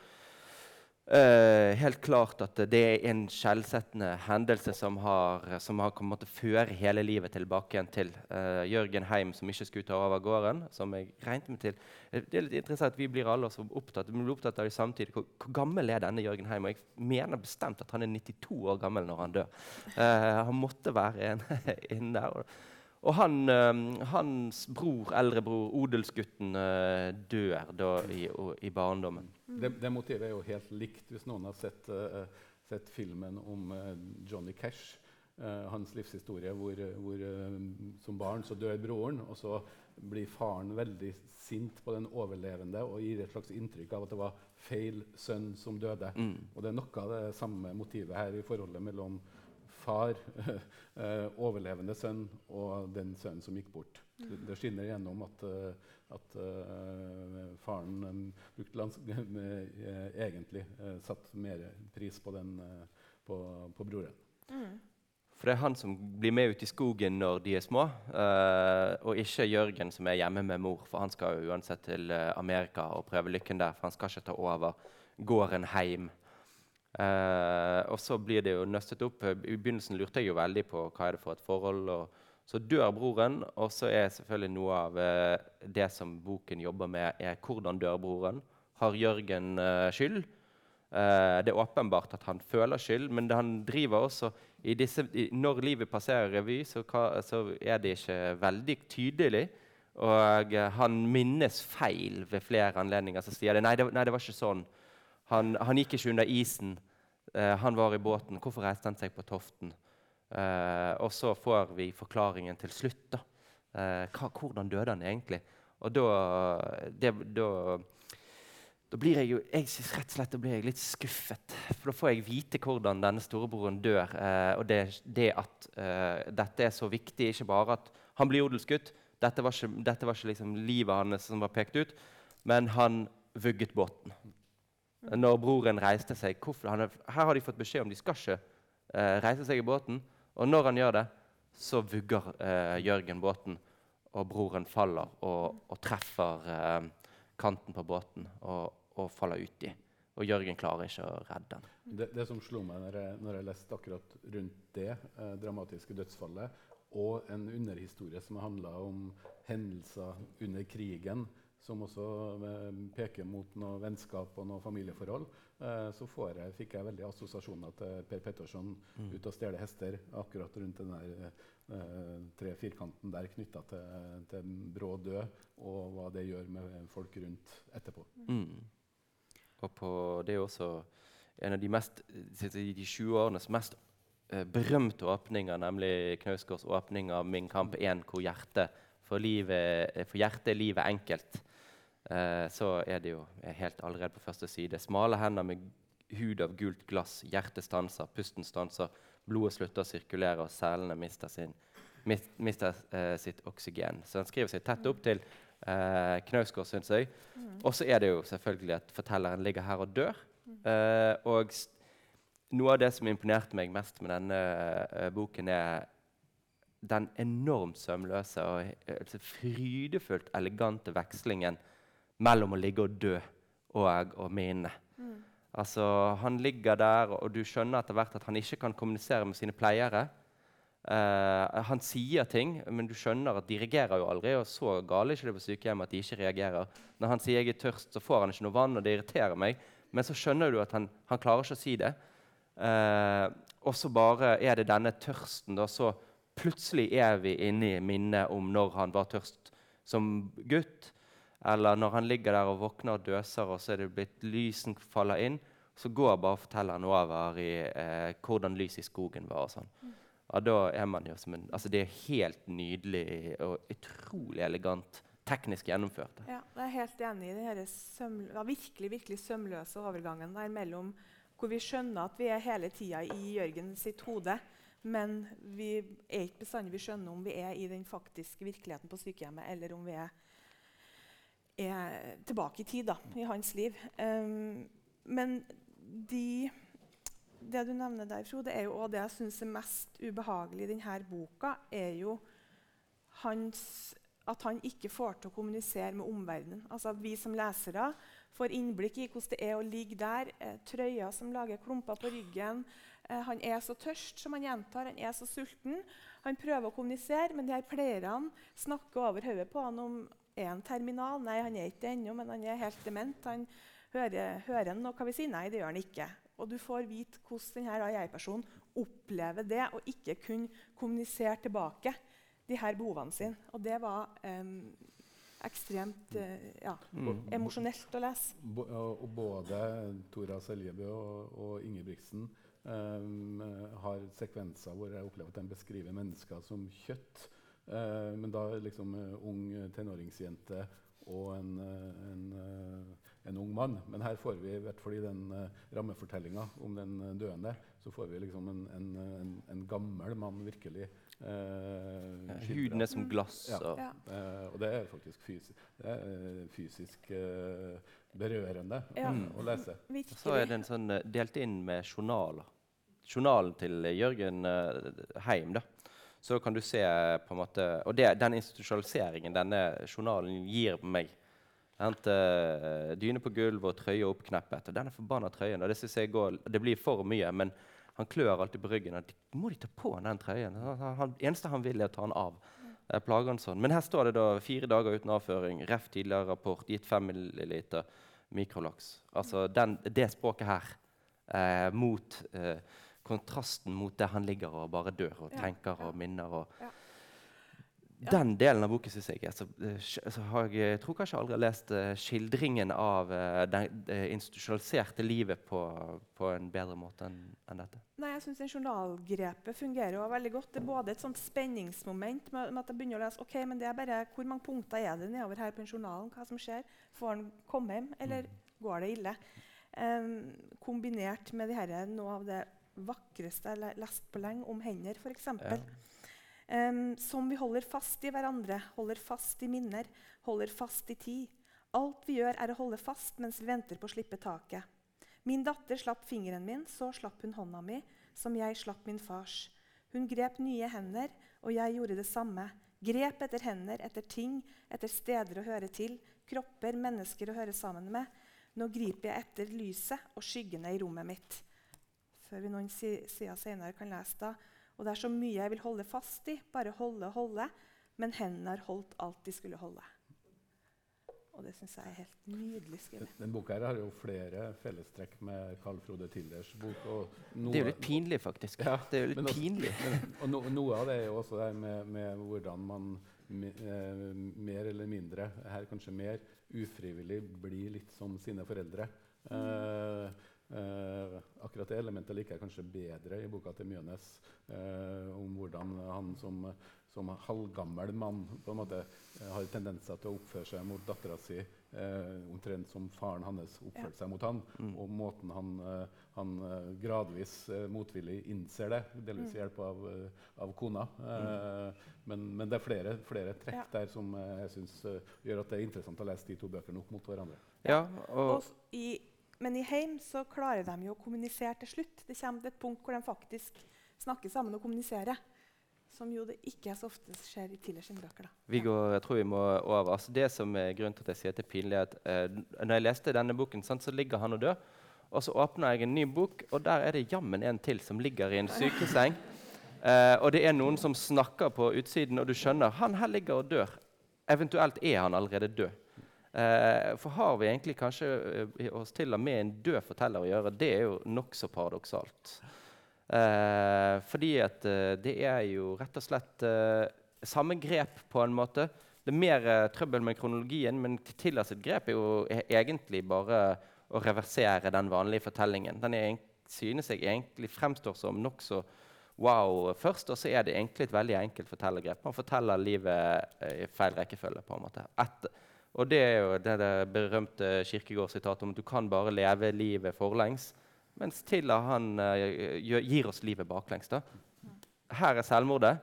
[SPEAKER 1] Uh, helt klart at det er en skjellsettende hendelse som har, som har kommet til å føre hele livet tilbake igjen til uh, Jørgen Heim, som ikke skulle ta over gården. som jeg regnet meg til. Det er litt interessant at Vi blir alle også opptatt, vi blir opptatt av det samtidig. Hvor, hvor, gammel er denne Jørgen Heim? Og jeg mener bestemt at han er 92 år gammel når han dør. Uh, han måtte være en, en der. Og han, hans bror, eldrebror, odelsgutten, dør da i, i barndommen.
[SPEAKER 3] Det, det, motivet er jo helt likt hvis noen har sett, uh, sett filmen om uh, Johnny Cash. Hans livshistorie hvor, hvor som barn så dør broren, og så blir faren veldig sint på den overlevende og gir et slags inntrykk av at det var feil sønn som døde. Mm. Og det er noe av det samme motivet her i forholdet mellom far, overlevende sønn, og den sønnen som gikk bort. Det, det skinner gjennom at at uh, faren um, egentlig uh, satt mer pris på, den, uh, på, på broren. Mm.
[SPEAKER 1] For det er han som blir med ut i skogen når de er små, og ikke Jørgen som er hjemme med mor. For han skal jo uansett til Amerika og prøve lykken der, for han skal ikke ta over gården hjem. og så blir det jo nøstet opp. I begynnelsen lurte jeg jo veldig på hva er det for et forhold. så dør broren, og så er selvfølgelig noe av eh, det som boken jobber med, er hvordan dør broren. Har Jørgen eh, skyld? Eh, det er åpenbart at han føler skyld, men han driver også disse, Når livet passerer revy, så, så, er det ikke veldig tydelig. Og eh, han minnes feil ved flere anledninger. Så sier det nei, det, nei, det var ikke sånn. Han, han gikk ikke under isen. Eh, han var i båten. Hvorfor reiste han seg på toften? Eh, og så får vi forklaringen til slutt. da. Eh, hva, hvordan døde han egentlig? Og da, det, da, da blir jeg jo jeg rett og slett blir jeg litt skuffet. For da får jeg vite hvordan denne storebroren dør. Uh, og det, det at dette er så viktig, ikke bare at Han blir odelsgutt. Dette var ikke, dette var ikke liksom livet hans som var pekt ut, men han vugget båten. Når broren reiste seg hvorfor, han, Her har de fått beskjed om de skal ikke eh, reise seg i båten. Og når han gjør det, så vugger eh, Jørgen båten, og broren faller og, og treffer eh, kanten på båten og, og faller uti. Og Jørgen klarer ikke å redde den.
[SPEAKER 3] Det, det som slo meg når jeg, når jeg leste akkurat rundt det eh, dramatiske dødsfallet, og en underhistorie som handla om hendelser under krigen, som også eh, peker mot noe vennskap og noe familieforhold, eh, så jeg, fikk jeg veldig assosiasjoner til Per Petterson mm. ute og stjele hester. Akkurat rundt den der eh, tre-firkanten der knytta til, til brå død, og hva det gjør med folk rundt etterpå.
[SPEAKER 1] Mm. Og på, det er også en av de, mest, de 20 årenes mest berømte åpninger, nemlig Knausgårds åpning av Min kamp 1, hvor hjertet for, livet, for hjertet er livet enkelt. Uh, så er det jo helt allerede på første side. Smale hender med hud av gult glass. Hjertet stanser, pusten stanser, blodet slutter å sirkulere, og selene mister, sin, mister eh, sitt oksygen. Så han skriver seg tett opp til eh, Knausgård, syns jeg. Mm. Og så er det jo selvfølgelig at fortelleren ligger her og dør. Mm. Eh, og noe av det som imponerte meg mest med denne uh, boken, er den enormt sømløse og uh, frydefullt elegante vekslingen mellom å ligge og dø og å minne. Mm. Altså, han ligger der, og du skjønner etter hvert at han ikke kan kommunisere med sine pleiere. Uh, han sier ting, men du skjønner at de reagerer jo aldri. Og så gale er ikke det på sykehjemmet at de ikke reagerer. Når han sier jeg er tørst, så får han ikke noe vann, og det irriterer meg. Men så skjønner du at han, han klarer ikke å si det. Uh, og så bare er det denne tørsten. Da, så plutselig er vi inne i minnet om når han var tørst som gutt. Eller når han ligger der og våkner og døser, og så er det blitt lysen faller inn. Så går bare fortelleren over i eh, hvordan lyset i skogen var. og sånn. Ja, da er man jo som en Altså, det er helt nydelig og utrolig elegant. Teknisk gjennomført.
[SPEAKER 2] Ja, jeg er helt enig i den søm, ja, virkelig, virkelig sømløse overgangen der mellom hvor vi skjønner at vi er hele tida i Jørgen sitt hode, men vi er ikke bestandig vi skjønner om vi er i den faktiske virkeligheten på sykehjemmet, eller om vi er, er tilbake i tid da, i hans liv. Um, men de det du nevner der, Frode, er jo også det jeg syns er mest ubehagelig i denne boka, er jo hans, at han ikke får til å kommunisere med omverdenen. Altså at vi som lesere får innblikk i hvordan det er å ligge der. Eh, trøya som lager klumper på ryggen. Eh, han er så tørst, som han gjentar. Han er så sulten. Han prøver å kommunisere, men de her pleierne snakker over hodet på han om er han terminal. Nei, han er ikke det ennå, men han er helt dement. Han hører, hører han noe hva vi sier? Nei, det gjør han ikke. Og du får vite hvordan denne jeg-personen opplever det å ikke kunne kommunisere tilbake de her behovene sine. Og det var um, ekstremt uh, ja, mm. emosjonelt å lese.
[SPEAKER 3] Bo, og både Tora Seljebø og, og Ingebrigtsen um, har sekvenser hvor jeg opplever at de beskriver mennesker som kjøtt. Uh, men da liksom uh, ung tenåringsjente og en, en en ung mann. Men her får vi, i hvert fall i den uh, rammefortellinga om den uh, døende, så får vi liksom en, en, en, en gammel mann virkelig. Uh,
[SPEAKER 1] Huden er som glass.
[SPEAKER 3] Ja. Og, uh, og det er faktisk fysisk, er, fysisk berørende ja. mm, å lese.
[SPEAKER 1] Virkelig. Så er den sånn, delt inn med journaler. Journalen til Jørgen Heim. da. Så kan du se på en måte, Og det, den institusjonaliseringen denne journalen gir meg, Hente uh, dyne på gulvet og trøye oppkneppet. Og denne forbanna trøyen. Det, jeg går, det blir for mye, men han klør alltid på ryggen. Og de, må de ta på den trøyen? Han, eneste han vil, er å ta den av. Plager han sånn. Men her står det da fire dager uten avføring. Ref tidligere rapport. Gitt 5 milliliter mikrolaks. Altså den, det språket her eh, mot eh, kontrasten mot det han ligger og bare dør og tenker og minner. og... Ja. Den delen av boken syns jeg altså, har jeg, tror kanskje aldri har lest uh, skildringen av uh, det institusjonaliserte livet på, på, en bedre måte enn en dette.
[SPEAKER 2] Nei, jeg syns journalgrepet fungerer jo veldig godt. Det er både et sånt spenningsmoment med, med, at jeg begynner å lese ok, men det er bare, Hvor mange punkter er det nedover her på journalen? Hva som skjer? Får han komme hjem, eller mm. går det ille? Um, kombinert med de her, noe av det vakreste jeg har lest på lenge, om hender, f.eks. Ja. Um, som vi holder fast i hverandre, holder fast i minner, holder fast i tid. Alt vi gjør, er å holde fast mens vi venter på å slippe taket. Min datter slapp fingeren min, så slapp hun hånda mi, som jeg slapp min fars. Hun grep nye hender, og jeg gjorde det samme. Grep etter hender, etter ting, etter steder å høre til, kropper, mennesker å høre sammen med. Nå griper jeg etter lyset og skyggene i rommet mitt. Før vi noen sider senere kan lese da. Og det er så mye jeg vil holde fast i, bare holde holde, men hendene har holdt alt de skulle holde. Og det syns jeg er helt nydelig skrevet.
[SPEAKER 3] Den, den boka her har jo flere fellestrekk med Carl Frode Tilders bok.
[SPEAKER 1] Noe, det er jo litt pinlig, faktisk. Ja, det er jo litt også, pinlig.
[SPEAKER 3] Men, og no, noe av det er jo også det med, med hvordan man eh, mer eller mindre, her kanskje mer, ufrivillig blir litt som sine foreldre. Mm. Eh, eh, akkurat det elementet liker jeg kanskje bedre i boka til Mjønes. Eh, om hvordan han som som halvgammel mann på en måte eh, har tendenser til å oppføre seg mot dattera si eh, omtrent som faren hans oppførte seg mot han, mm. og måten han, eh, han eh, gradvis motvillig innser det, delvis ved mm. hjelp av, av kona. Mm. Men, men, det er flere, flere trekk ja. der som jeg syns gjør at det er interessant å lese de to bøkene opp mot hverandre.
[SPEAKER 1] Ja, og
[SPEAKER 2] i, men i heim så klarer de jo å kommunisere til slutt. Det kommer til et punkt hvor de faktisk snakker sammen og kommuniserer. Som jo det ikke så ofte skjer i tidligere bøker. da.
[SPEAKER 1] Viggo, jeg tror vi må over. Altså, det som er grunnen til at jeg sier at det er pinlig, er at eh, når jeg leste denne boken, sant, så ligger han og dør. Og så åpner jeg en ny bok, og der er det jammen en til som ligger i en sykeseng. Eh, og det er noen som snakker på utsiden, og du skjønner han her ligger og dør. Eventuelt er han allerede død. Eh, for har vi egentlig kanskje eh, oss til og med en død forteller å gjøre? Det er jo nokså paradoksalt. Eh, fordi at eh, det er jo rett og slett eh, samme grep på en måte. Det er mer eh, trøbbel med kronologien, men Tilla sitt grep er jo e-, egentlig bare å reversere den vanlige fortellingen. Den er, synes jeg egentlig fremstår som nokså wow først, og så er det egentlig et veldig enkelt fortellergrep. Man forteller livet i feil rekkefølge. på en måte. Etter, og det er jo det, det berømte kirkegårdssitatet om at du kan bare leve livet forlengs. Mens Tilla han, uh, gir oss livet baklengs. da. Her er selvmordet,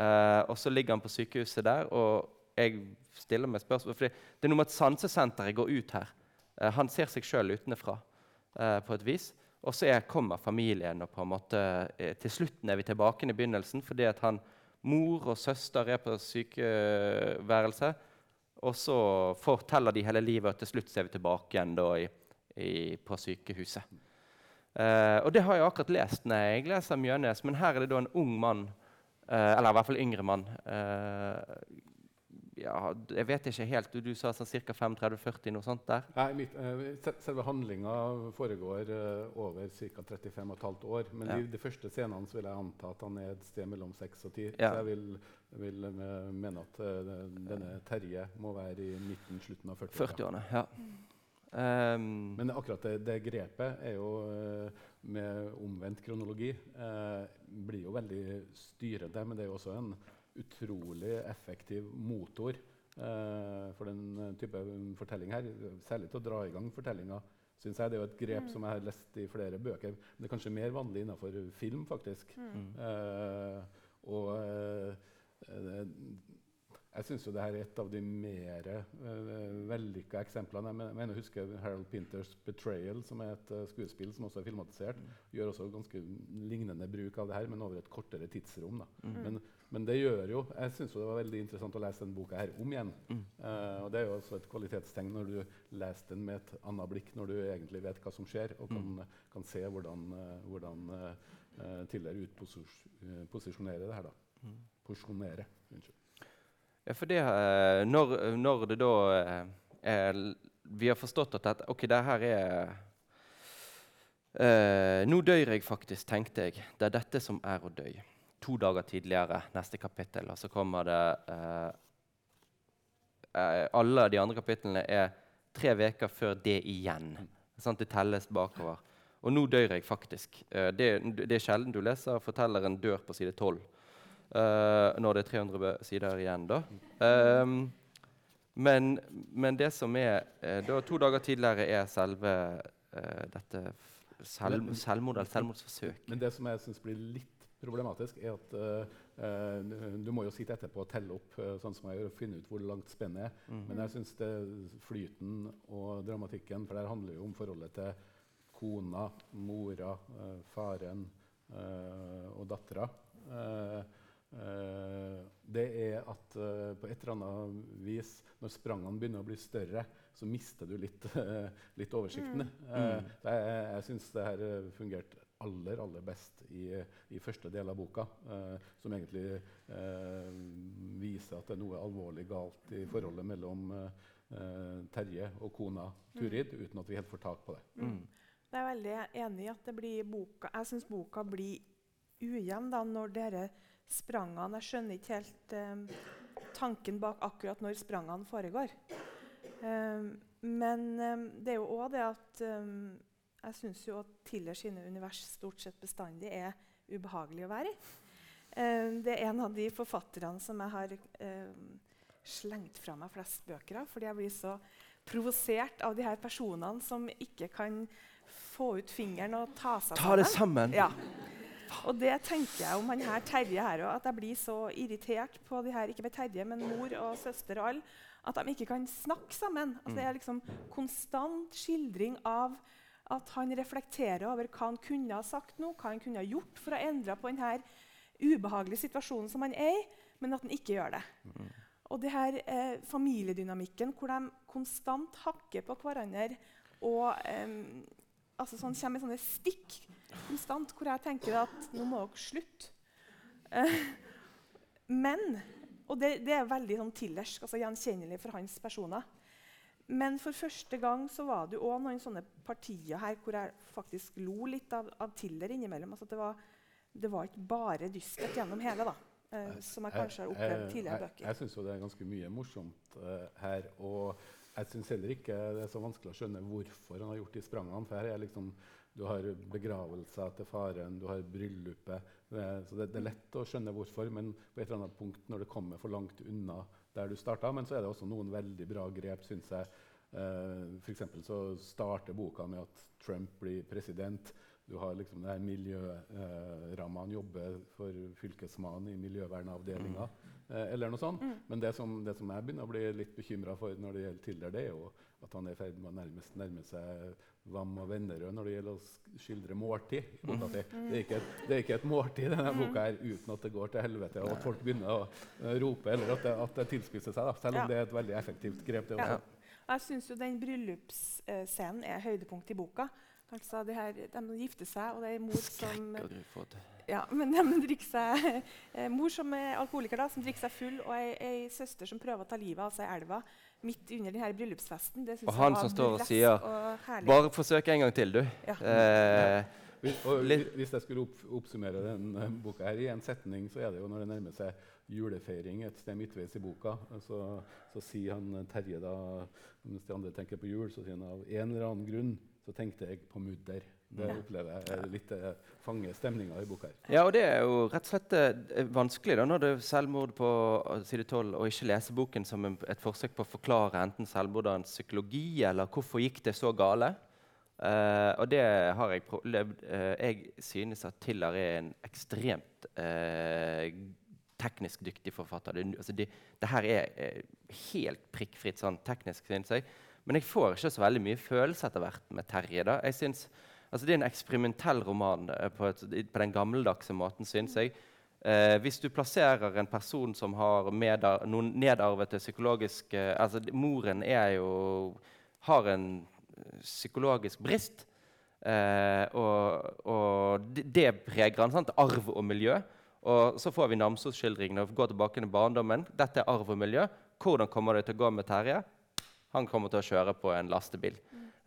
[SPEAKER 1] uh, og så ligger han på sykehuset der. Og jeg stiller meg spørsmål, for Det er noe med at sansesenteret går ut her. Uh, han ser seg sjøl utenfra på et vis. Og så er, kommer familien, og på en måte, til slutten er vi tilbake i begynnelsen. fordi at han, mor og søster er på sykeværelse. Og så forteller de hele livet, og til slutt er vi tilbake igjen i, i, på sykehuset. Eh, og det har jeg akkurat lest når jeg leser Mjønes, men her er det da en ung mann, eh, eller i hvert fall yngre mann. Uh, ja, jeg vet ikke helt. Du, du sa sånn ca. 35-40, noe sånt der?
[SPEAKER 3] Nei, mitt, Selve handlinga foregår over ca. 35,5 år. Men ja. i de første scenene vil jeg anta at han er et sted mellom 6 og 10. Ja. Så jeg vil, vil mene at denne Terje må være i midten, slutten av
[SPEAKER 1] 40-årene. 40 ja.
[SPEAKER 3] Um, Men akkurat det, det, grepet er jo uh, med omvendt kronologi uh, blir jo veldig styrende. Men det er jo også en utrolig effektiv motor eh, for den type fortelling her. Særlig til å dra i gang fortellinga. Synes jeg Det er jo et grep mm. som jeg har lest i flere bøker. Men det er kanskje mer vanlig innenfor film, faktisk. Mm. og jeg syns det er et av de mer uh, vellykka eksemplene. Jeg mener, jeg husker Harold Pinters 'Betrayal', som er et uh, skuespill som også er filmatisert. Mm. Gjør også ganske lignende bruk av det her, men over et kortere tidsrom. Mm. Men, men, det gjør jo Jeg syns det var veldig interessant å lese denne boka her om igjen. Mm. Uh, og Det er jo også et kvalitetstegn når du leser den med et annet blikk, når du egentlig vet hva som skjer, og kan, mm. kan se hvordan, hvordan uh, tidligere utposisjonerer det her. da. Mm. Porsjonere. Unnskyld.
[SPEAKER 1] Ja, for det, eh, når, når, det da eh, er, Vi har forstått at ok, det her er uh, Nå dør jeg faktisk, tenkte jeg. Det er dette som er å dø. To dager tidligere, neste kapittel, og så kommer det uh, uh, Alle de andre kapitlene er tre uker før det igjen. Sånn, det telles bakover. Og nå dør jeg faktisk. Det, det, er sjelden du leser fortelleren dør på side 12. Eh, når det er 300 sider igjen, da. Um, men, men, det som er uh, da, To dager tidligere er selve uh, dette selv, selvmord eller selvmordsforsøk.
[SPEAKER 3] Men det som jeg syns blir litt problematisk, er at uh, du må jo sitte etterpå og telle opp, uh, sånn som jeg gjør, og finne ut hvor langt spennet er. Mm. Men jeg syns flyten og dramatikken For det handler jo om forholdet til kona, mora, uh, faren og dattera. det er at på et eller annet vis, når sprangene begynner å bli større, så mister du litt, litt oversikten. Mm. jeg jeg syns det her fungerte aller, aller best i, i, første del av boka. Eh, som egentlig eh, viser at det er noe alvorlig galt i forholdet mellom eh, Terje og kona Turid, mm. uten at vi helt får tak på det. Mm.
[SPEAKER 2] Jeg er veldig enig i at det blir boka, jeg syns boka blir ujevn da, når dere sprangene Jeg skjønner ikke helt eh, tanken bak akkurat når sprangene foregår. Eh, men eh, det er jo òg det at jeg syns jo at Tiller sine univers stort sett bestandig er ubehagelig å være i. Uh, det er en av de forfatterne som jeg har eh, slengt fra meg flest bøker av, fordi jeg blir så provosert av de her personene som ikke kan få ut fingeren og ta seg
[SPEAKER 1] ta sammen. Det sammen.
[SPEAKER 2] Ja. Og det tenker jeg om han her Terje her òg. At jeg blir så irritert på de her, ikke bare Terje, men mor og søster og alle, at de ikke kan snakke sammen. Altså, det er liksom konstant skildring av at han reflekterer over hva han kunne ha sagt nå, hva han kunne ha gjort for å endre på denne ubehagelige situasjonen som han er i, men at han ikke gjør det. Mm. Og det her eh, familiedynamikken hvor de konstant hakker på hverandre og eh, altså sånn, kommer med sånne stikk konstant, hvor jeg tenker at nå må dere slutte. Eh, men Og det, det er veldig sånn tillersk, altså gjenkjennelig for hans personer. Men for første gang så var det òg noen sånne partier her hvor jeg faktisk lo litt av, av Tiller innimellom. Altså det, var, det var ikke bare dystert gjennom hele, da, eh, som jeg kanskje har opplevd tidligere bøker.
[SPEAKER 3] Jeg, jeg, syns jo det er ganske mye morsomt uh, her. Og jeg syns heller ikke det er så vanskelig å skjønne hvorfor han har gjort de sprangene. For her er liksom, du har begravelser til faren, du har bryllupet. Det, så det, det, er lett å skjønne hvorfor, men på et eller annet punkt når det kommer for langt unna der du starta. Men så er det også noen veldig bra grep, syns jeg. Uh, for så starter boka med at Trump blir president. Du har liksom det her miljøramma. Han jobber for fylkesmannen i miljøvernavdelinga. Uh, eller noe sånt. Mm. Men det som, det som, jeg begynner å bli litt bekymra for når det gjelder Tiller, det er jo at han er i ferd med å nærmest nærme seg Vam og Vennerød når det gjelder å skildre måltid. mm. si. Det er, ikke et, det er ikke et måltid i denne boka her uten at det går til helvete, og at folk begynner å uh, rope, eller at det, at det tilspisser seg. Da. Selv om ja. det er et veldig effektivt grep. det også. Ja.
[SPEAKER 2] Jeg syns den bryllupsscenen er høydepunkt i boka. Altså, de, her, de gifter seg, og det er mor som ja, men de drikker seg, eh, Mor som er alkoholiker, da, som drikker seg full, og ei, ei søster som prøver å ta livet av seg i elva midt under denne bryllupsfesten.
[SPEAKER 1] og han som står og sier og 'Bare forsøk en gang til, du'. Ja. Eh,
[SPEAKER 3] hvis, hvis, jeg skulle opp, oppsummere denne uh, boka her i en setning, så er det jo når det nærmer seg julefeiring et sted midtveis i boka, så, så sier han Terje da Mens de andre tenker på jul, så sier han av en eller annen grunn så tenkte jeg på mudder. Det opplever jeg litt uh, fanger stemninga i boka. her.
[SPEAKER 1] Ja, og det er jo rett og slett uh, vanskelig da, når det er selvmord på uh, side 12, å ikke lese boken som et forsøk på å forklare enten selvmorderens psykologi eller hvorfor gikk det så gale. Uh, og det har jeg prøvd. jeg synes at Tiller er en ekstremt teknisk dyktig forfatter. Det, altså det, det her er helt prikkfritt sånn teknisk, synes jeg. Men jeg får ikke så veldig mye følelse etter hvert med Terje. da. Jeg synes, altså Det er en eksperimentell roman eh, på, et, på den gammeldagse måten, syns jeg. Eh, hvis du plasserer en person som har medar, noen nedarvede psykologiske altså Moren er jo, har en psykologisk brist. Eh, og, og, det preger han. Sant? Arv og miljø. Og så får vi Namsos-skildringene og går tilbake til barndommen. Dette er arv og miljø. Hvordan kommer det til å gå med Terje? Han kommer til å kjøre på en lastebil.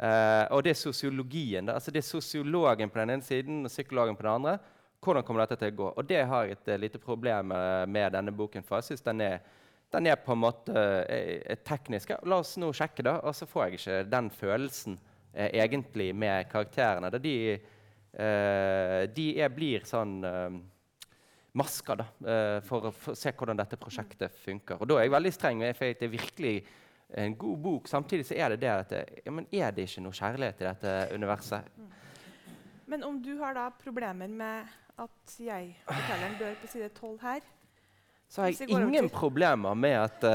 [SPEAKER 1] Uh, og det er sosiologien. Altså det er sosiologen på den ene siden og psykologen på den andre. Hvordan kommer dette til å gå? Og det har jeg et uh, lite problem uh, med denne boken. for jeg synes den er, den er på en måte uh, teknisk. La oss nå sjekke, da. Og så får jeg ikke den følelsen egentlig med karakterene. Da de, de er, blir sånn masker da, for å se hvordan dette prosjektet funker. Og da er jeg veldig streng. for jeg er virkelig en god bok. Samtidig så er det det at ja, men er det ikke noe kjærlighet i dette universet?
[SPEAKER 2] Men om du har da problemer med at jeg, fortelleren, dør på side 12 her.
[SPEAKER 1] Så har jeg ingen problemer med at,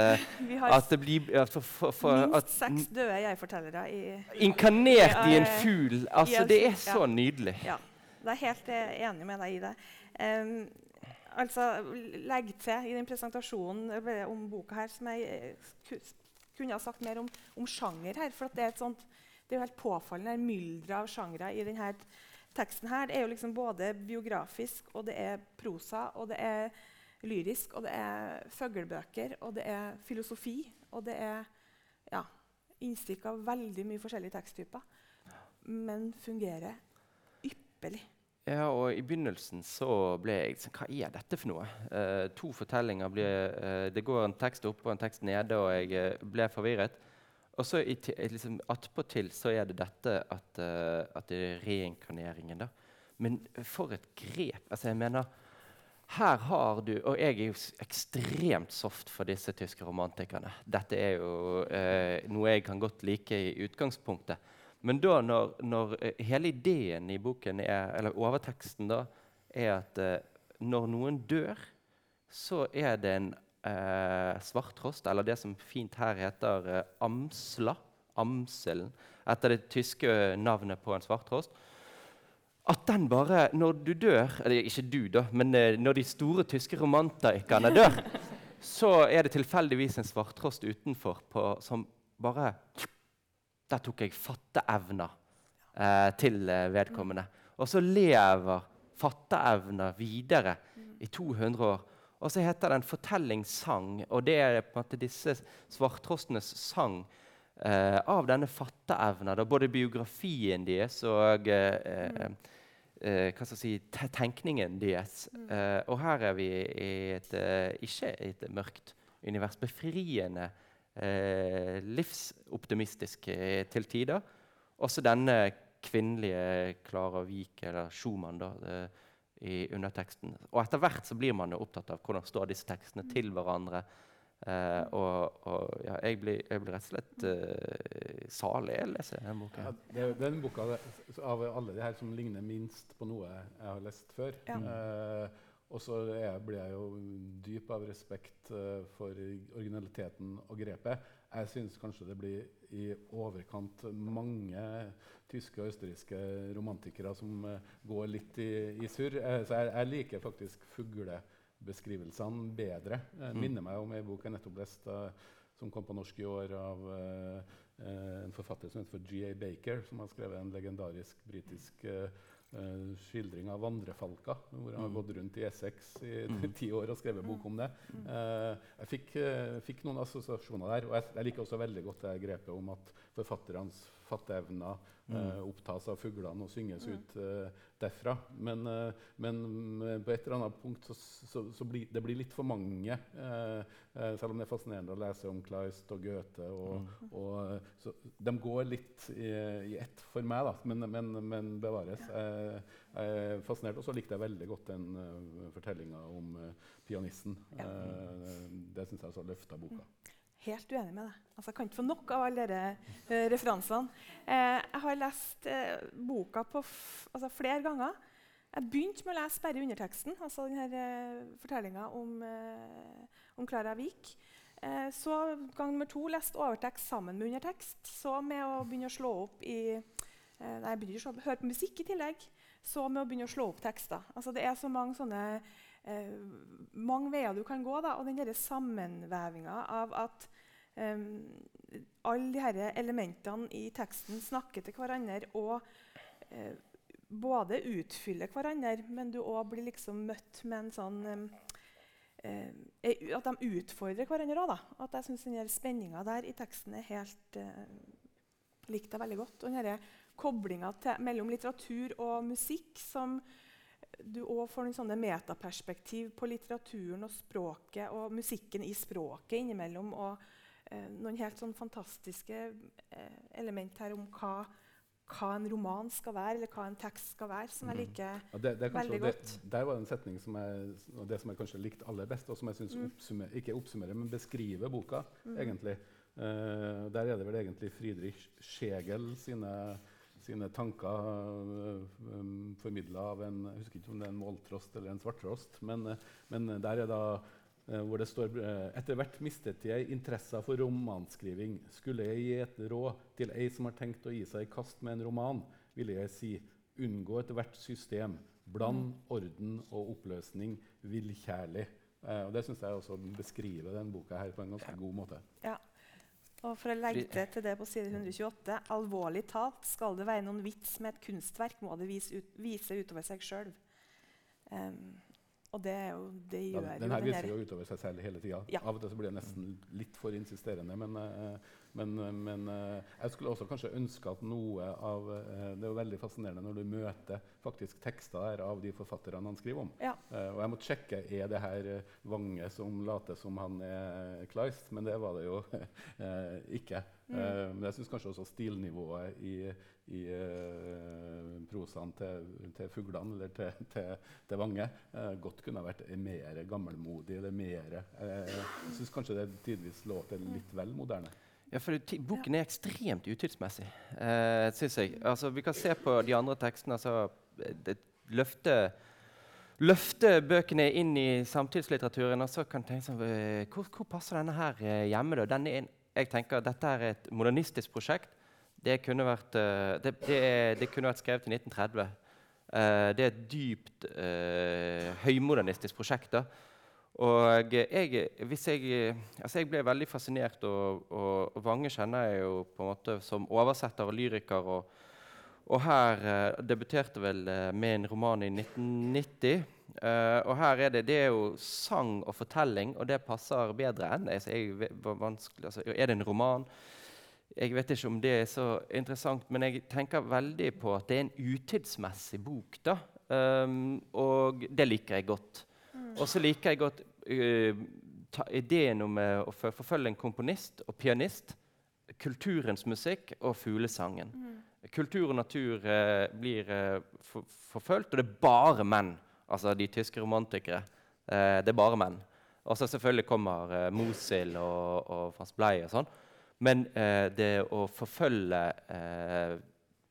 [SPEAKER 2] uh,
[SPEAKER 1] at det blir at for, for, for,
[SPEAKER 2] minst seks døde jeg-fortellere i
[SPEAKER 1] Inkarnert i en
[SPEAKER 2] i en
[SPEAKER 1] fugl. Altså, det er
[SPEAKER 2] så
[SPEAKER 1] så nydelig.
[SPEAKER 2] Ja. Jeg er helt eh, enig med deg i det. Um, altså, Legg til i den presentasjonen eh, om boka her som jeg eh, kunne ha sagt mer om, om sjanger her. for det er sånt, det er jo helt påfallende mylderet av sjangre i denne teksten. her. Det er jo liksom både biografisk, og det er prosa, og det er lyrisk, og det er fuglebøker, og det er filosofi, og det er ja, innstikk av veldig mye forskjellige teksttyper. Men fungerer ypperlig.
[SPEAKER 1] Ja, og I begynnelsen så ble jeg sånn Hva er dette for noe? Eh, to fortellinger ble, eh, Det går en tekst oppe og en tekst nede, og jeg eh, ble forvirret. Og så i liksom, attpåtil så er det dette at, eh, at det er reinkarneringen. da. Men for et grep! Altså, jeg mener her har du Og jeg er jo ekstremt soft for disse tyske romantikerne. Dette er jo eh, noe jeg kan godt like i utgangspunktet. Men da når, når eh, hele ideen i boken, er, eller overteksten, da, er at eh, når noen dør, så er det en eh, svarttrost, eller det som fint her heter eh, amsla, amselen, etter det tyske navnet på en svarttrost, at den bare Når du dør Eller ikke du, da, men eh, når de store tyske romantikerne dør, så er det tilfeldigvis en svarttrost utenfor på, som bare Der tok jeg fatteevna eh, til eh, vedkommende. Og så lever fatteevna videre i 200 år. Og så heter den 'Fortellingssang', og det er på en måte disse svarttrostenes sang eh, av denne fatteevna. Både biografien deres og eh, eh, eh, hva skal jeg si, te tenkningen deres. Eh, og her er vi i et, ikke et mørkt univers. Befriende, eh, livsoptimistisk eh, til tider. Også denne kvinnelige Klara Wiik, eller Schumann, da, eh, i underteksten. Og etter hvert så blir man jo opptatt av hvordan står disse tekstene til hverandre. Eh, og og ja, jeg, blir, jeg blir rett og slett eh, salig av å lese denne boka.
[SPEAKER 3] Ja, det er den boka av alle de her som ligner minst på noe jeg har lest før.
[SPEAKER 2] Ja.
[SPEAKER 3] Eh, og så er jeg- blir jeg jo dyp av respekt eh, for originaliteten og grepet. Jeg syns kanskje det blir i overkant mange tyske og østerrikske romantikere som eh, går litt i, i surr. Eh, så jeg, jeg liker faktisk fuglebeskrivelsene bedre. Jeg
[SPEAKER 1] Mm.
[SPEAKER 3] minner meg om ei bok jeg nettopp leste, som kom på norsk i år av uh, en forfatter som heter G.A. Baker, som har skrevet en legendarisk britisk eh, skildring av vandrefalker, hvor han har
[SPEAKER 1] Mm.
[SPEAKER 3] gått rundt i Essex i
[SPEAKER 1] Mm.
[SPEAKER 3] ti år og skrevet bok om det. Eh, jeg fikk, eh, fikk noen assosiasjoner der, og jeg, jeg liker også veldig godt det grepet om at forfatternes fatteevner eh, opptas av fuglene og synges
[SPEAKER 2] Mm.
[SPEAKER 3] ut eh, derfra. Men, eh, men på et eller annet punkt så, så, så blir det blir litt for mange. selv om det er fascinerende å lese om Kleist og Goethe. Og,
[SPEAKER 1] Mm.
[SPEAKER 3] og, så de går litt i, i ett for meg, da, men, men, men bevares. Jeg jeg er fascinert. Og så likte jeg veldig godt den uh, fortellinga om pianisten.
[SPEAKER 2] Ja.
[SPEAKER 3] Eh, det syns jeg også løfta boka.
[SPEAKER 2] Helt uenig med deg. Altså, jeg kan ikke få nok av alle disse uh, referansene. Eh, jeg har lest eh, boka altså, flere ganger. Jeg begynte med å lese bare underteksten, altså denne eh, fortellinga om, eh, om Klara Vik. Eh, så gang nummer to leste overtekst sammen med undertekst. Så med å begynne å slå opp i eh, Nei, jeg begynte å høre på musikk i tillegg. Så med å begynne å slå opp tekster. Altså, det er så mange sånne eh, mange veier du kan gå. Da, og den sammenvevinga av at eh, alle de elementene i teksten snakker til hverandre og eh, både utfyller hverandre, men du òg blir liksom møtt med en sånn eh, At de utfordrer hverandre òg. At jeg syns spenninga der i teksten er helt uh, likte jeg veldig godt. Og den koblinga mellom litteratur og musikk som du òg får noen metaperspektiv på litteraturen og språket og musikken i språket innimellom. Og eh, noen helt sånn fantastiske eh, element her om hva, hva en roman skal være, eller hva en tekst skal være, som jeg
[SPEAKER 1] Mm.
[SPEAKER 2] liker.
[SPEAKER 3] Ja, det, det
[SPEAKER 2] Veldig
[SPEAKER 3] det,
[SPEAKER 2] godt.
[SPEAKER 3] der var det en setning som jeg, det som jeg kanskje likte aller best, og som jeg syns
[SPEAKER 2] Mm.
[SPEAKER 3] oppsummer, ikke oppsummerer, men beskriver boka,
[SPEAKER 2] Mm.
[SPEAKER 3] egentlig. Eh, der er det vel egentlig Friedrich Schegel sine, sine tanker um, formidla av en jeg husker ikke om det er en måltrost eller en svarttrost. Men, men der er da hvor det står etter hvert mistet jeg interessa for romanskriving. Skulle jeg gi et råd til ei som har tenkt å gi seg i kast med en roman, ville jeg si unngå ethvert system. Bland orden og oppløsning villkjærlig. Eh, og Det syns jeg også beskriver den boka her på en ganske god måte.
[SPEAKER 2] Ja. Og for å legge til til det på side 128 Alvorlig talt, skal det være noen vits med et kunstverk, må det vise, ut, vise utover seg sjøl. Um, og det, er jo, det gjør ja,
[SPEAKER 3] den her jo viser jo utover seg selv hele tida. Ja. Av og til så blir jeg nesten litt for insisterende. Men, uh, men, men uh, jeg skulle også kanskje ønske at noe av uh, Det er jo veldig fascinerende når du møter faktisk tekster her av de forfatterne han skriver om.
[SPEAKER 2] Ja.
[SPEAKER 3] og jeg måtte sjekke er det her Vange som later som han er Kleist, men det var det jo ikke. Mm. men jeg syns kanskje også stilnivået i, i uh, prosaen til, til fuglene eller til, til, til Vange uh, godt kunne vært mer gammelmodig eller mer uh, Jeg syns kanskje det tidvis låter litt vel moderne.
[SPEAKER 1] Ja, for Boken er ekstremt utidsmessig, uh, syns jeg. Altså, vi kan se på de andre tekstene. Altså, det løfter løfte bøkene inn i samtidslitteraturen. og så kan tenke sånn, hvor, hvor, passer denne her hjemme? da? En, jeg tenker at Dette er et modernistisk prosjekt det kunne vært, det, det, det kunne vært skrevet i 1930. Uh, eh, det er et dypt uh, høymodernistisk prosjekt. da. Og jeg, jeg, altså jeg ble veldig fascinert, og, og, og, Vange kjenner jeg jo på en måte som oversetter og lyriker. Og, og her uh, debuterte vel med en roman i 1990. og her er det, det er jo sang og fortelling, og det passer bedre enn altså jeg, altså, Er det en roman? Jeg vet ikke om det er så interessant, men jeg tenker veldig på at det er en utidsmessig bok. da. Um, og det liker jeg godt. Mm. Og så liker jeg godt ideen om uh, å forfølge en komponist og pianist. Kulturens musikk og fuglesangen. Mm. Kultur og natur uh, blir for, forfulgt, og det er bare menn. Altså de tyske romantikere. det er bare menn. Og så selvfølgelig kommer Mosil og, og Frans Blei og sånn. Men eh, det å forfølge eh,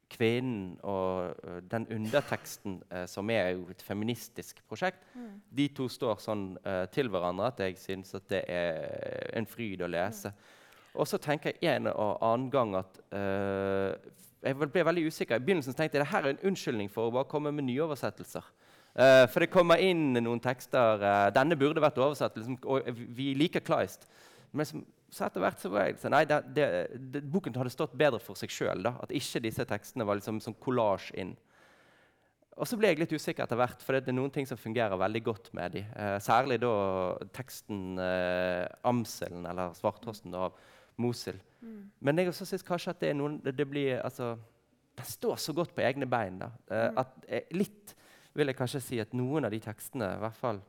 [SPEAKER 1] kvinnen og uh, den underteksten uh, som er jo et feministisk prosjekt, mm. de to står sånn uh, til hverandre at jeg syns at det er en fryd å lese. Mm. Og så tenker jeg en og annen gang at Jeg ble veldig usikker. I begynnelsen tenkte jeg at dette er en unnskyldning for å bare komme med nyoversettelser. for det kommer inn noen tekster Denne burde vært oversatt. Liksom, og vi liker Kleist. Men liksom, så etter hvert så var jeg sånn, nei, det, det, det, Boken hadde stått bedre for seg sjøl. At ikke disse tekstene var liksom sånn kollasj inn. Og så ble jeg litt usikker etter hvert, for det er noen ting som fungerer veldig godt med dem. Eh, særlig da teksten eh, 'Amselen' eller 'Svarttrosten' av Mosil. Mm. Men jeg også syns kanskje at det er noen det, blir, altså, Den står så godt på egne bein. da, eh, mm. at eh, Litt vil jeg kanskje si at noen av de tekstene i hvert fall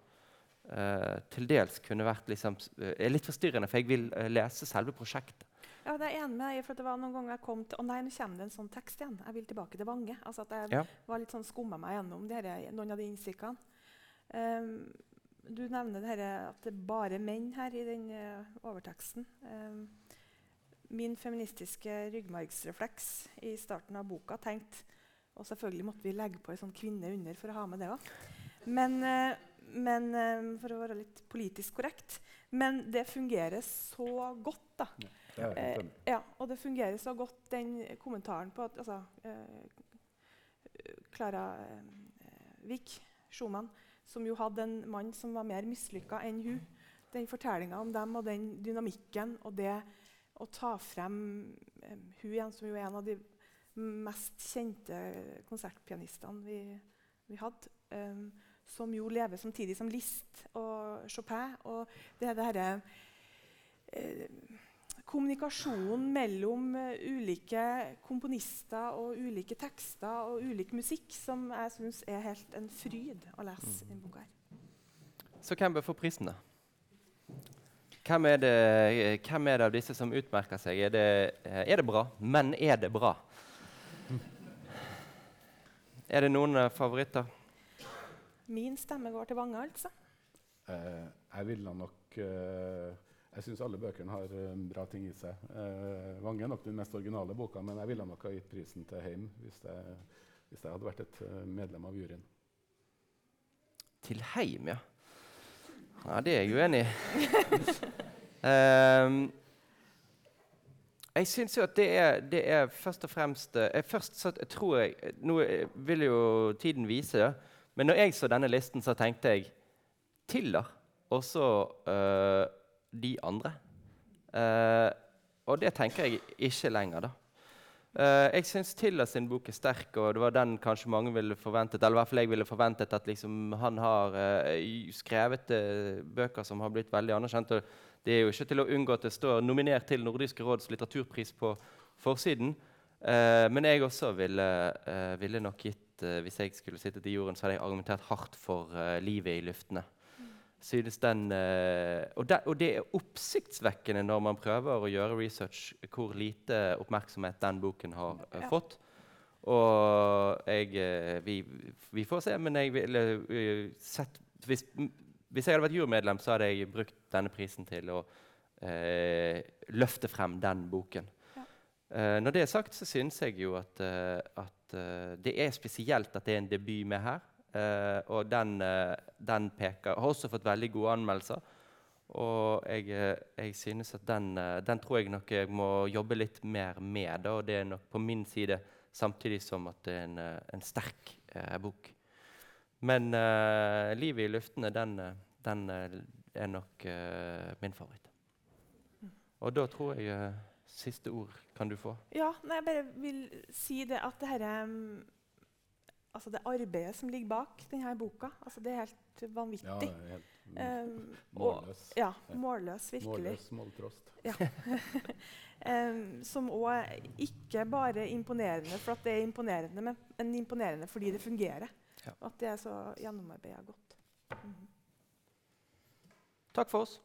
[SPEAKER 1] uh, til dels kunne vært liksom, uh, litt forstyrrende, for jeg vil uh, lese selve prosjektet.
[SPEAKER 2] Ja, det er enig med deg, for det var noen ganger jeg kom til Å nei, nå kommer det en sånn tekst igjen. Jeg vil tilbake til Vange. Altså at Jeg
[SPEAKER 1] ja.
[SPEAKER 2] var litt sånn skumma meg gjennom dere, noen av de innstikkene. Um, du nevner det her, at det er bare menn her i den overteksten. Um, min feministiske ryggmargsrefleks i starten av boka tenkte Og selvfølgelig måtte vi legge på ei sånn kvinne under for å ha med det òg. Men uh, men, um, for å være litt politisk korrekt. Men det fungerer så godt, da. Ja, eh, ja, og det fungerer så godt, den kommentaren på at altså, eh, Klara eh, Vik, Schumann, som jo hadde en mann som var mer mislykka enn hun. Den fortellinga om dem og den dynamikken og det å ta frem um, hun igjen, som jo er en av de mest kjente konsertpianistene vi, vi hadde. Um, som jo lever samtidig som Liszt og Chopin. Og det er dette eh, Kommunikasjonen mellom uh, ulike komponister og ulike tekster og ulik musikk som jeg syns er helt en fryd å lese mm. denne boka.
[SPEAKER 1] Så hvem bør få prisen, da? Hvem er, det, hvem er, det, av disse som utmerker seg? Er det, eh, er det bra? Men er det bra? Er det noen favoritter?
[SPEAKER 2] Min stemme går til Vange, altså.
[SPEAKER 3] Eh, jeg ville nok eh, jeg syns alle bøkene har uh, bra ting i seg. Eh, Vange er nok den mest originale boka, men jeg ville nok ha gitt prisen til Heim hvis jeg, hvis jeg hadde vært et uh, medlem av juryen.
[SPEAKER 1] Til Heim, ja. Ja, Det er jeg uenig i. um, jeg syns jo at det er, det er, først og fremst jeg først så, jeg tror jeg, Nå vil jo tiden vise, men når jeg så denne listen, så tenkte jeg Tiller og så uh, de andre. Uh, og det tenker jeg ikke lenger, da. Uh, jeg syns Tiller sin bok er sterk, og det var den kanskje mange ville forventet eller i hvert fall jeg ville forventet at liksom, han har uh, skrevet uh, bøker som har blitt veldig anerkjent. og Det er jo ikke til å unngå at det står nominert til Nordisk råds litteraturpris på forsiden. men jeg også ville, ville nok gitt Hvis jeg skulle sittet i jorden, så hadde jeg argumentert hardt for livet i luftene synes den, uh, og, det, og, det, er oppsiktsvekkende når man prøver å gjøre research, hvor lite oppmerksomhet den boken har ja. fått. Og jeg vi, vi, får se, men jeg ville sett hvis, hvis, jeg hadde vært jurymedlem, så hadde jeg brukt denne prisen til å løfte frem den boken. Ja. når det er sagt, så syns jeg jo at, at det er spesielt at det er en debut med her. Uh, og den, uh, den, peker Har også fått veldig gode anmeldelser. Og jeg, jeg synes at den, den, tror jeg nok jeg må jobbe litt mer med. Da, og det er nok på min side, samtidig som at det er en, en sterk bok. Men 'Livet i luftene', den, den er nok min favoritt. Og da tror jeg Siste ord kan du få.
[SPEAKER 2] Ja, nei, jeg bare vil si det at det herre um altså det arbeidet som ligger bak denne boka. Altså det er helt vanvittig. Ja, helt
[SPEAKER 3] um, målløs.
[SPEAKER 2] ja, målløs, virkelig.
[SPEAKER 3] Målløs måltrost.
[SPEAKER 2] Ja. um, som òg ikke bare er imponerende for at det er imponerende, men, men imponerende fordi det fungerer. Ja. At det er så gjennomarbeida godt. Mm -hmm.
[SPEAKER 1] Takk for oss.